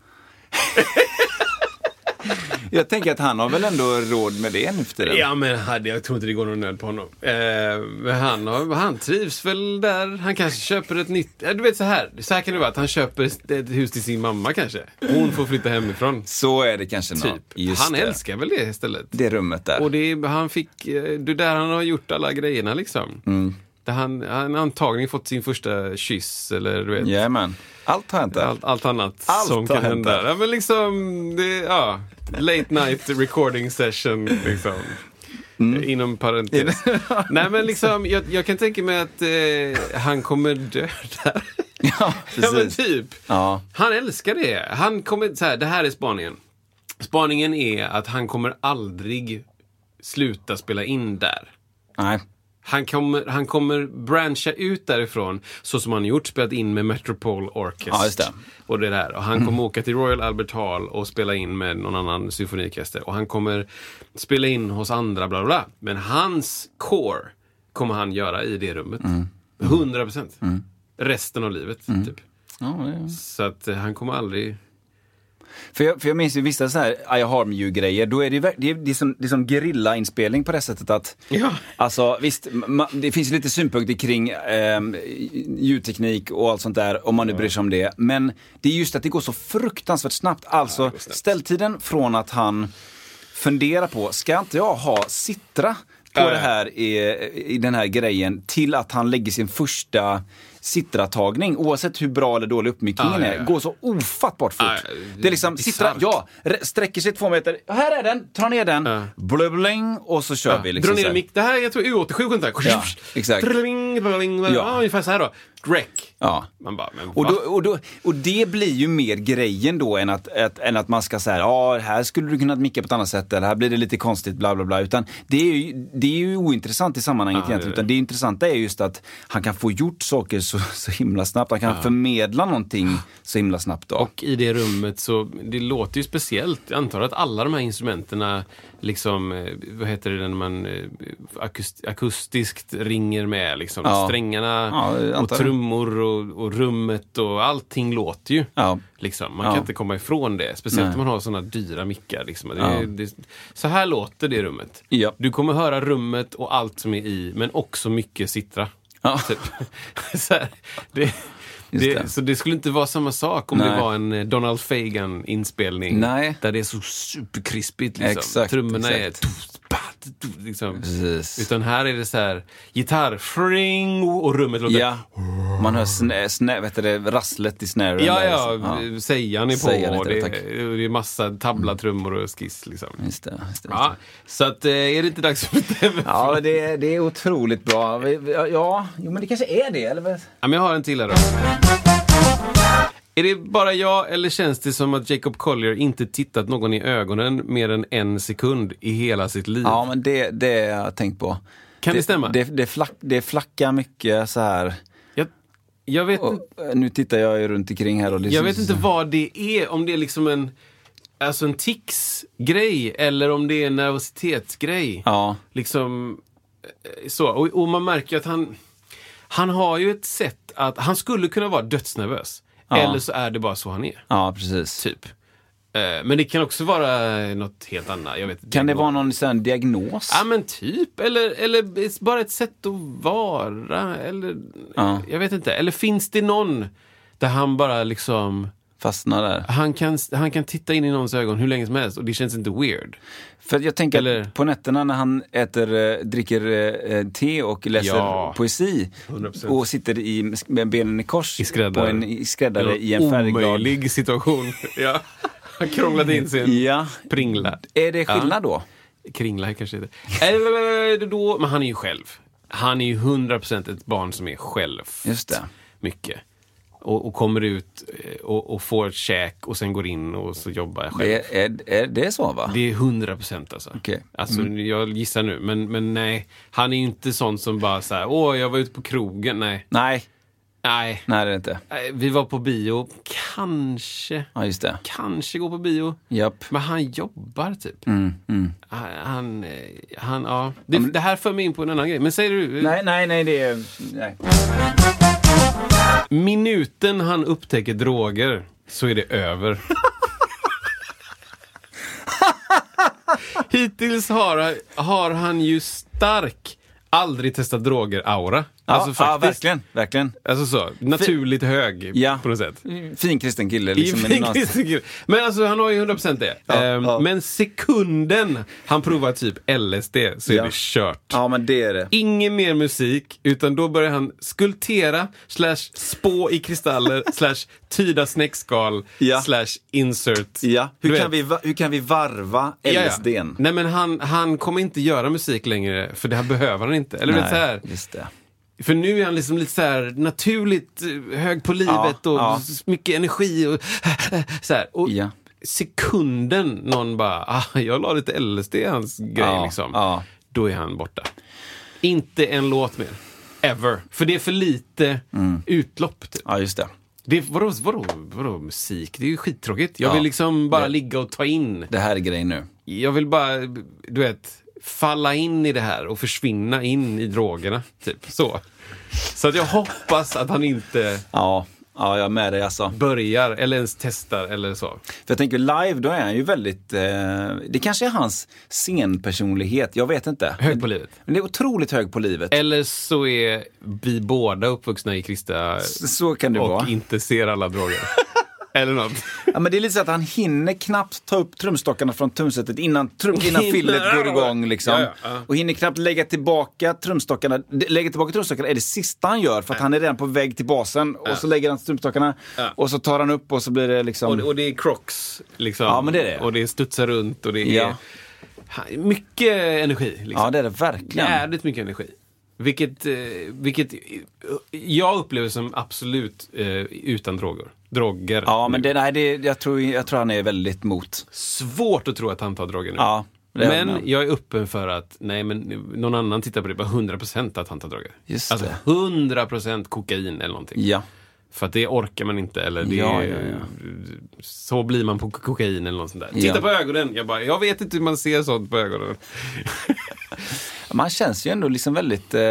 Jag tänker att han har väl ändå råd med det nu för tiden. Ja, men jag tror inte det går någon nöd på honom. Eh, han, har, han trivs väl där. Han kanske köper ett nytt... Du vet så här. Så här kan det vara. Att han köper ett hus till sin mamma kanske. Hon får flytta hemifrån. Så är det kanske. Typ. Han det. älskar väl det istället. det rummet där. Och det han fick, det är där han har gjort alla grejerna liksom. Mm. Där han, han antagligen fått sin första kyss eller du vet. Jajamän. Allt har hänt där. Allt, allt annat Allt som kan hända. Ja, men liksom, det, ja, late night recording session liksom. Mm. Inom parentes. [laughs] Nej men liksom, jag, jag kan tänka mig att eh, han kommer dö där. [laughs] Ja, [laughs] ja men precis. typ. Ja. Han älskar det. Han kommer, så här, det här är spaningen. Spaningen är att han kommer aldrig sluta spela in där. Nej. Han kommer, han kommer brancha ut därifrån så som han gjort, spelat in med Metropole Orchestra. Ja, just det. Och det där. Och han kommer åka till Royal Albert Hall och spela in med någon annan symfoniorkester. Och han kommer spela in hos andra, bla bla bla. Men hans core kommer han göra i det rummet. Mm. 100 procent. Resten av livet, typ. Ja, det... Så att eh, han kommer aldrig... För jag, för jag minns ju vissa så här I harm you-grejer, då är det, det, är, det, är som, det är som gerillainspelning på det sättet att Ja. Alltså visst, ma, det finns lite synpunkter kring eh, ljudteknik och allt sånt där, om man nu bryr sig om det. Men det är just att det går så fruktansvärt snabbt. Alltså går snabbt. ställtiden från att han funderar på, ska inte jag ha Citra på Ja, ja. det här i, i den här grejen, till att han lägger sin första Citra-tagning, oavsett hur bra eller dålig uppmickningen ja, ja. är, går så ofattbart fort. Ja, det är liksom. Citra, ja, sträcker sig två meter, här är den, tar ner den, Ja. blubling och så kör vi. Liksom Dra ner mick. Det här, jag tror U87 kunde Ja, exakt. Drling, drling, Ja. ja. ungefär så här då. Rec. Ja. Man bara, men Och, då, och, då, och det blir ju mer grejen då än att, att, än att man ska säga ja här skulle du kunna micka på ett annat sätt eller här blir det lite konstigt bla bla bla. Utan det är ju, det är ju ointressant i sammanhanget Ja, egentligen. det. Utan det intressanta är just att han kan få gjort saker så, så himla snabbt. Han kan förmedla någonting så himla snabbt. Då. Och i det rummet så, det låter ju speciellt. Jag antar att alla de här instrumenterna liksom, eh, vad heter det när man eh, akust, akustiskt ringer med liksom. Ja. Strängarna Ja, och trummor och, och rummet och allting låter ju. Ja. Liksom. Man kan inte komma ifrån det. Speciellt om man har sådana dyra mickar. Liksom. Det, det, så här låter det rummet. Du kommer höra rummet och allt som är i, men också mycket cittra. Ja. Typ. [laughs] så, här, det, det, det. så det skulle inte vara samma sak om Nej. det var en eh, Donald Fagan-inspelning. Där det är så superkrispigt. Liksom. Exakt, Trummorna är... exakt. tuff, Liksom. Utan här är det så här gitarr, fring, och rummet låter... Ja, man hör snä, snä, vet det, rasslet i snaren. Ja, där, ja, liksom. sägan är på och det, det, det är massa tablatrummor och skiss. Liksom. Just det, just det. Ja, så att, eh, är det inte dags för det? Ja, det, är- det är otroligt bra. Ja, jo, men det kanske är det. Eller? Ja, men jag har en till här då. Är det bara jag eller känns det som att Jacob Collier inte tittat någon i ögonen mer än en sekund i hela sitt liv? Ja, men det, det har jag tänkt på. Kan det, stämma? Det, det, flack, det flackar mycket så här. jag, jag vet, Och, eh, nu tittar jag ju runt omkring här och det jag vet inte vad det är, om det är liksom en Alltså en tics-grej eller om det är en nervositetsgrej. Ja, Liksom eh, så. Och, och man märker att han Han har ju ett sätt att, han skulle kunna vara dödsnervös. Ja. Eller så är det bara så han är. ja precis. Typ. Eh, Men det kan också vara något helt annat. Jag vet. Kan det vara någon sån diagnos? Ja men typ, eller, eller bara ett sätt att vara. Eller, Ja. Jag vet inte. Eller finns det någon där han bara liksom Fastnar där? han kan, han kan titta in i någons ögon hur länge som helst och det känns inte weird. För jag tänker Eller- på nätterna när han äter, eh, dricker eh, te och läser Ja. poesi 100%. och sitter i, med benen i kors I på en i skräddare i en färgglad... omöjlig situation. [laughs] ja. Han krånglade in sig en Ja. pringla. Är det skillnad då? Kringla kanske det Eller då, Men han är ju själv. Han är ju 100% ett barn som är själv. Just det. Mycket. Och, och kommer ut eh, och, och får ett käk och sen går in och så jobbar jag själv. Det är, är, det är så va? Det är 100 procent alltså. Okej. Alltså jag gissar nu, men, men nej. Han är inte sån som bara så här, åh jag var ute på krogen. Nej. Nej, Nej. nej det är det inte. Nej, Vi var på bio. Kanske. Ja, just det. Kanske gå på bio. Japp. Men han jobbar typ. Mm, mm. Han, han, eh, han ja. Det, det här för mig in på en annan grej. Men säger du, Nej, nej, nej, det är... Nej. Minuten han upptäcker droger så är det över. [laughs] Hittills har, har han ju stark aldrig testat droger-aura. Ja, Alltså ja, faktiskt. verkligen, verkligen. Alltså så, naturligt hög Ja. på något sätt. Fin kristen kille. Liksom, fin kristen kille. Men alltså han har ju 100% det. Ja, Ehm, ja. Men sekunden han provar typ LSD så är Ja. det kört. Ja, men det är det. Ingen mer musik, utan då börjar han skulptera, slash spå i kristaller, [laughs] slash tyda snäckskal, Ja. slash insert. Ja. Hur, kan vi, hur kan vi varva Ja, ja. LSDn? Nej men han, han kommer inte göra musik längre, för det här behöver han inte. Eller vet, så här, just det. För nu är han liksom lite så här naturligt eh, hög på livet Ja, och ja. mycket energi och [laughs] så här. Och Ja. sekunden någon bara, ah, jag la lite LSD i hans grej liksom. Då är han borta. Inte en låt mer. Ever. För det är för lite Mm. utlopp. Typ. Ja, just det. Det är, vadå, vadå, vadå musik? Det är ju skittråkigt. Jag Ja. vill liksom bara Det- ligga och ta in. Det här är grejen nu. Jag vill bara, du vet, falla in i det här och försvinna in i drogerna. Typ så. Så att jag hoppas att han inte Ja, ja jag är med dig alltså. börjar eller ens testar eller så. För jag tänker live, då är han ju väldigt... Eh, det kanske är hans scenpersonlighet, jag vet inte. Hög på livet. Men det är otroligt hög på livet. Eller så är vi båda uppvuxna i kristna Så kan det och vara. inte ser alla droger. [laughs] eller något. [laughs] Ja, men det är lite så att han hinner knappt ta upp trumstockarna från trumsetet innan, trum, innan fillet går igång. Liksom. Ja, ja, ja. Och hinner knappt lägga tillbaka trumstockarna. Lägga tillbaka trumstockarna är det sista han gör för att han är redan på väg till basen. Och så lägger han trumstockarna och så tar han upp och så blir det liksom... Och, och det är crocs. Liksom. Ja, men det är det. Och det studsar runt och det är mycket energi. Liksom. Ja, det är det verkligen. Jävligt mycket energi. Vilket, eh, vilket eh, jag upplever som absolut eh, utan droger. Droger. Ja, men det, nej, det, jag, tror, jag tror han är väldigt mot. Svårt att tro att han tar droger nu. Ja, men han. jag är öppen för att, nej men någon annan tittar på det, bara 100% att han tar droger. Just alltså det. 100% kokain eller någonting. Ja. För att det orkar man inte eller det Ja, är, ja, Så blir man på kokain eller något sånt där. Ja. Titta på ögonen! Jag bara, jag vet inte hur man ser sånt på ögonen. [laughs] Man känns ju ändå liksom väldigt... Eh, det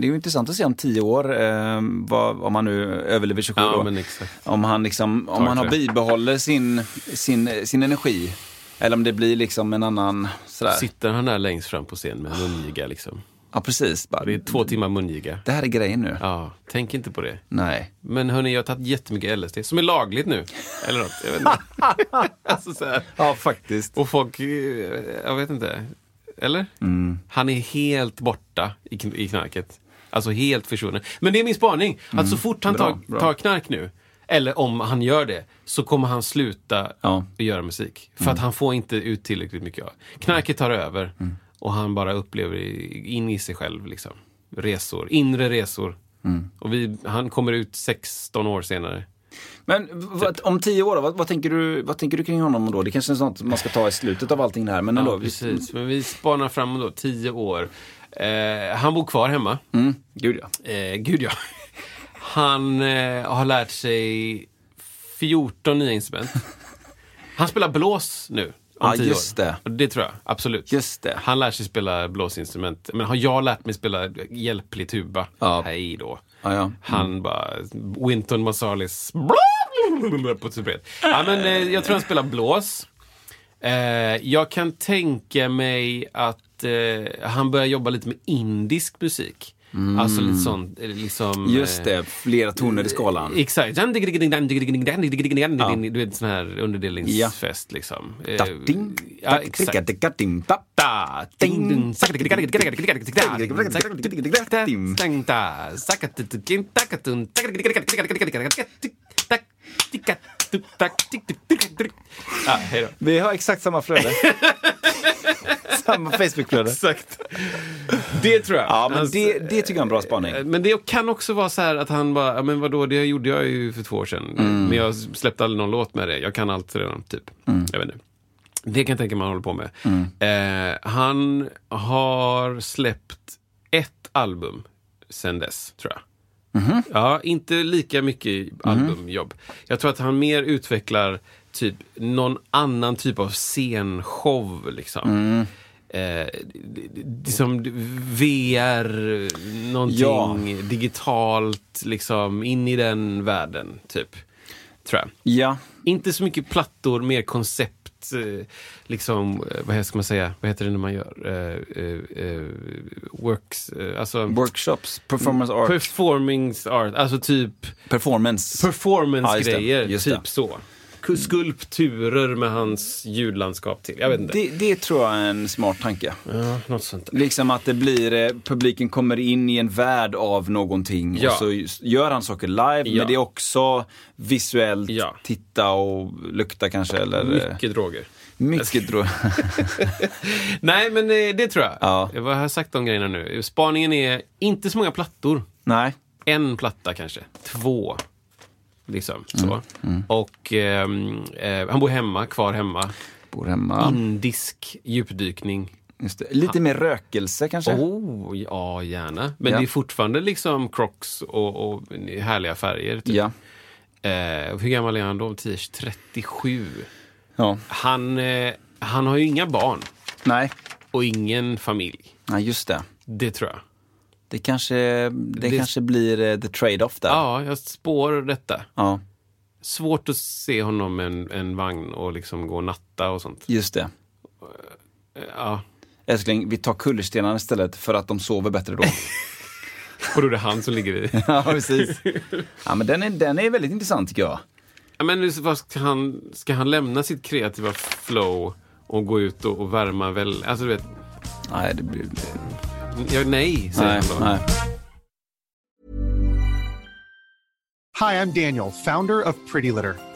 är ju intressant att se om tio år, eh, vad, om han nu överlever 27 Ja, exakt. Om han, liksom, om han har bibehåller sin, sin, sin energi. Eller om det blir liksom en annan... Sådär. Sitter han där längst fram på scen med mungiga liksom. Ja, precis. Bara, Det är två timmar mungiga. det här är grejen nu. Ja, tänk inte på det. Nej. Men hörni, jag har tagit jättemycket LSD, som är lagligt nu. Eller något, jag vet inte. [laughs] alltså, så här. Ja, faktiskt. Och folk, eh, jag vet inte. Eller? Mm. Han är helt borta i, i knarket. Alltså helt försvunnen. Men det är min spaning, att så fort han Mm. Bra, tar, bra. tar knark nu, eller om han gör det, så kommer han sluta Ja. Mm. göra musik. För att han får inte ut tillräckligt mycket av. Knarket tar över och han bara upplever in i sig själv. Liksom. Resor, inre resor. Mm. Och vi, han kommer ut 16 år senare. Men vad, om tio år, vad, vad, tänker du, vad tänker du kring honom då? Det kanske är sånt man ska ta i slutet av allting det här. Men ändå, Ja, precis. Men vi spanar fram då, 10 år. Eh, han bor kvar hemma. Mm. Gud ja. Eh, gud ja. [laughs] Han eh, har lärt sig 14 nya instrument. [laughs] Han spelar blås nu. Om Ja, tio just år. det. Det tror jag, absolut. Just det. Han lär sig spela blåsinstrument. Men har jag lärt mig spela hjälplig tuba? Ja. Hej då. Ja, ja. Han bara, Winton Marsalis på trumpet. Ja, men eh, jag tror han spelar blås. Eh, jag kan tänka mig att eh, han börjar jobba lite med indisk musik. Alltså lite sånt, eh, liksom... Mm. Just eh, det, flera toner i skalan. Exakt. Du vet, sån här underdelningsfest liksom. Eh, Datting. Ja, exakt. Ja, hej då. Vi har exakt samma flöde. [laughs] samma Facebookflöde. Exakt. Det tror jag. Ja, men Alltså, det, det tycker jag är en bra spaning. Eh, Men det kan också vara så här att han bara, ja, men vadå, det gjorde jag ju för två år sedan. Mm. Men jag släppte aldrig någon låt med det. Jag kan allt redan, typ. Mm. Jag vet inte. Det kan jag tänka mig han håller på med. Eh, han har släppt ett album sen dess, tror jag. Mhm. Ja, inte lika mycket albumjobb. Jag tror att han mer utvecklar typ någon annan typ av scenshow. Liksom. Mm. Eh, d- d- som VR, någonting Ja. digitalt, liksom in i den världen, typ. Tror jag. Ja, Inte så mycket plattor, mer koncept. Eh, Liksom, eh, vad ska man säga, vad heter det när man gör eh, eh, eh, works, alltså workshops, performance art, performing art, alltså typ performance. Performance-grejer, typ så. Ku- Skulpturer med hans ljudlandskap till. Jag vet inte. Det, det tror jag är en smart tanke. Ja, något sånt där. Liksom att det blir, eh, publiken kommer in i en värld av någonting Ja. och så gör han saker live, Ja. men det är också visuellt, Ja. titta och lukta kanske eller eh, Mycket droger. mycket jag. [laughs] Nej, men eh, det tror jag. Ja. Vad har jag sagt om grejerna nu? Spaningen är inte så många plattor. Nej. En platta kanske. Två. Liksom så. Mm, Och ehm, eh, han bor hemma, kvar hemma. Bor hemma. Indisk djupdykning. Lite mer rökelse kanske? Oh, ja, gärna. Men Ja. det är fortfarande liksom crocs och, och härliga färger. Typ. Ja. Eh, hur gammal är han då? 10, 37. ja. Han, eh, han har ju inga barn Nej. och ingen familj. Nej, just det. Det tror jag. Det kanske, det, Det- kanske blir eh, the trade-off där. Ja, jag spår detta. Ja, Svårt att se honom med en, en vagn och liksom gå och natta och sånt. just det. Eh, Ja. Älskling, vi tar kullerstenarna istället för att de sover bättre då. [laughs] Och då är det han som ligger i. [laughs] ja, precis. Ja, men den är, den är väldigt intressant tycker jag. Ja, Men ska, han, ska han lämna sitt kreativa flow och gå ut och, och värma väl? Alltså du vet, Nej, det blir... ja, nej, säger Nej, han då. nej. Hi, I'm Daniel, founder of Pretty Litter.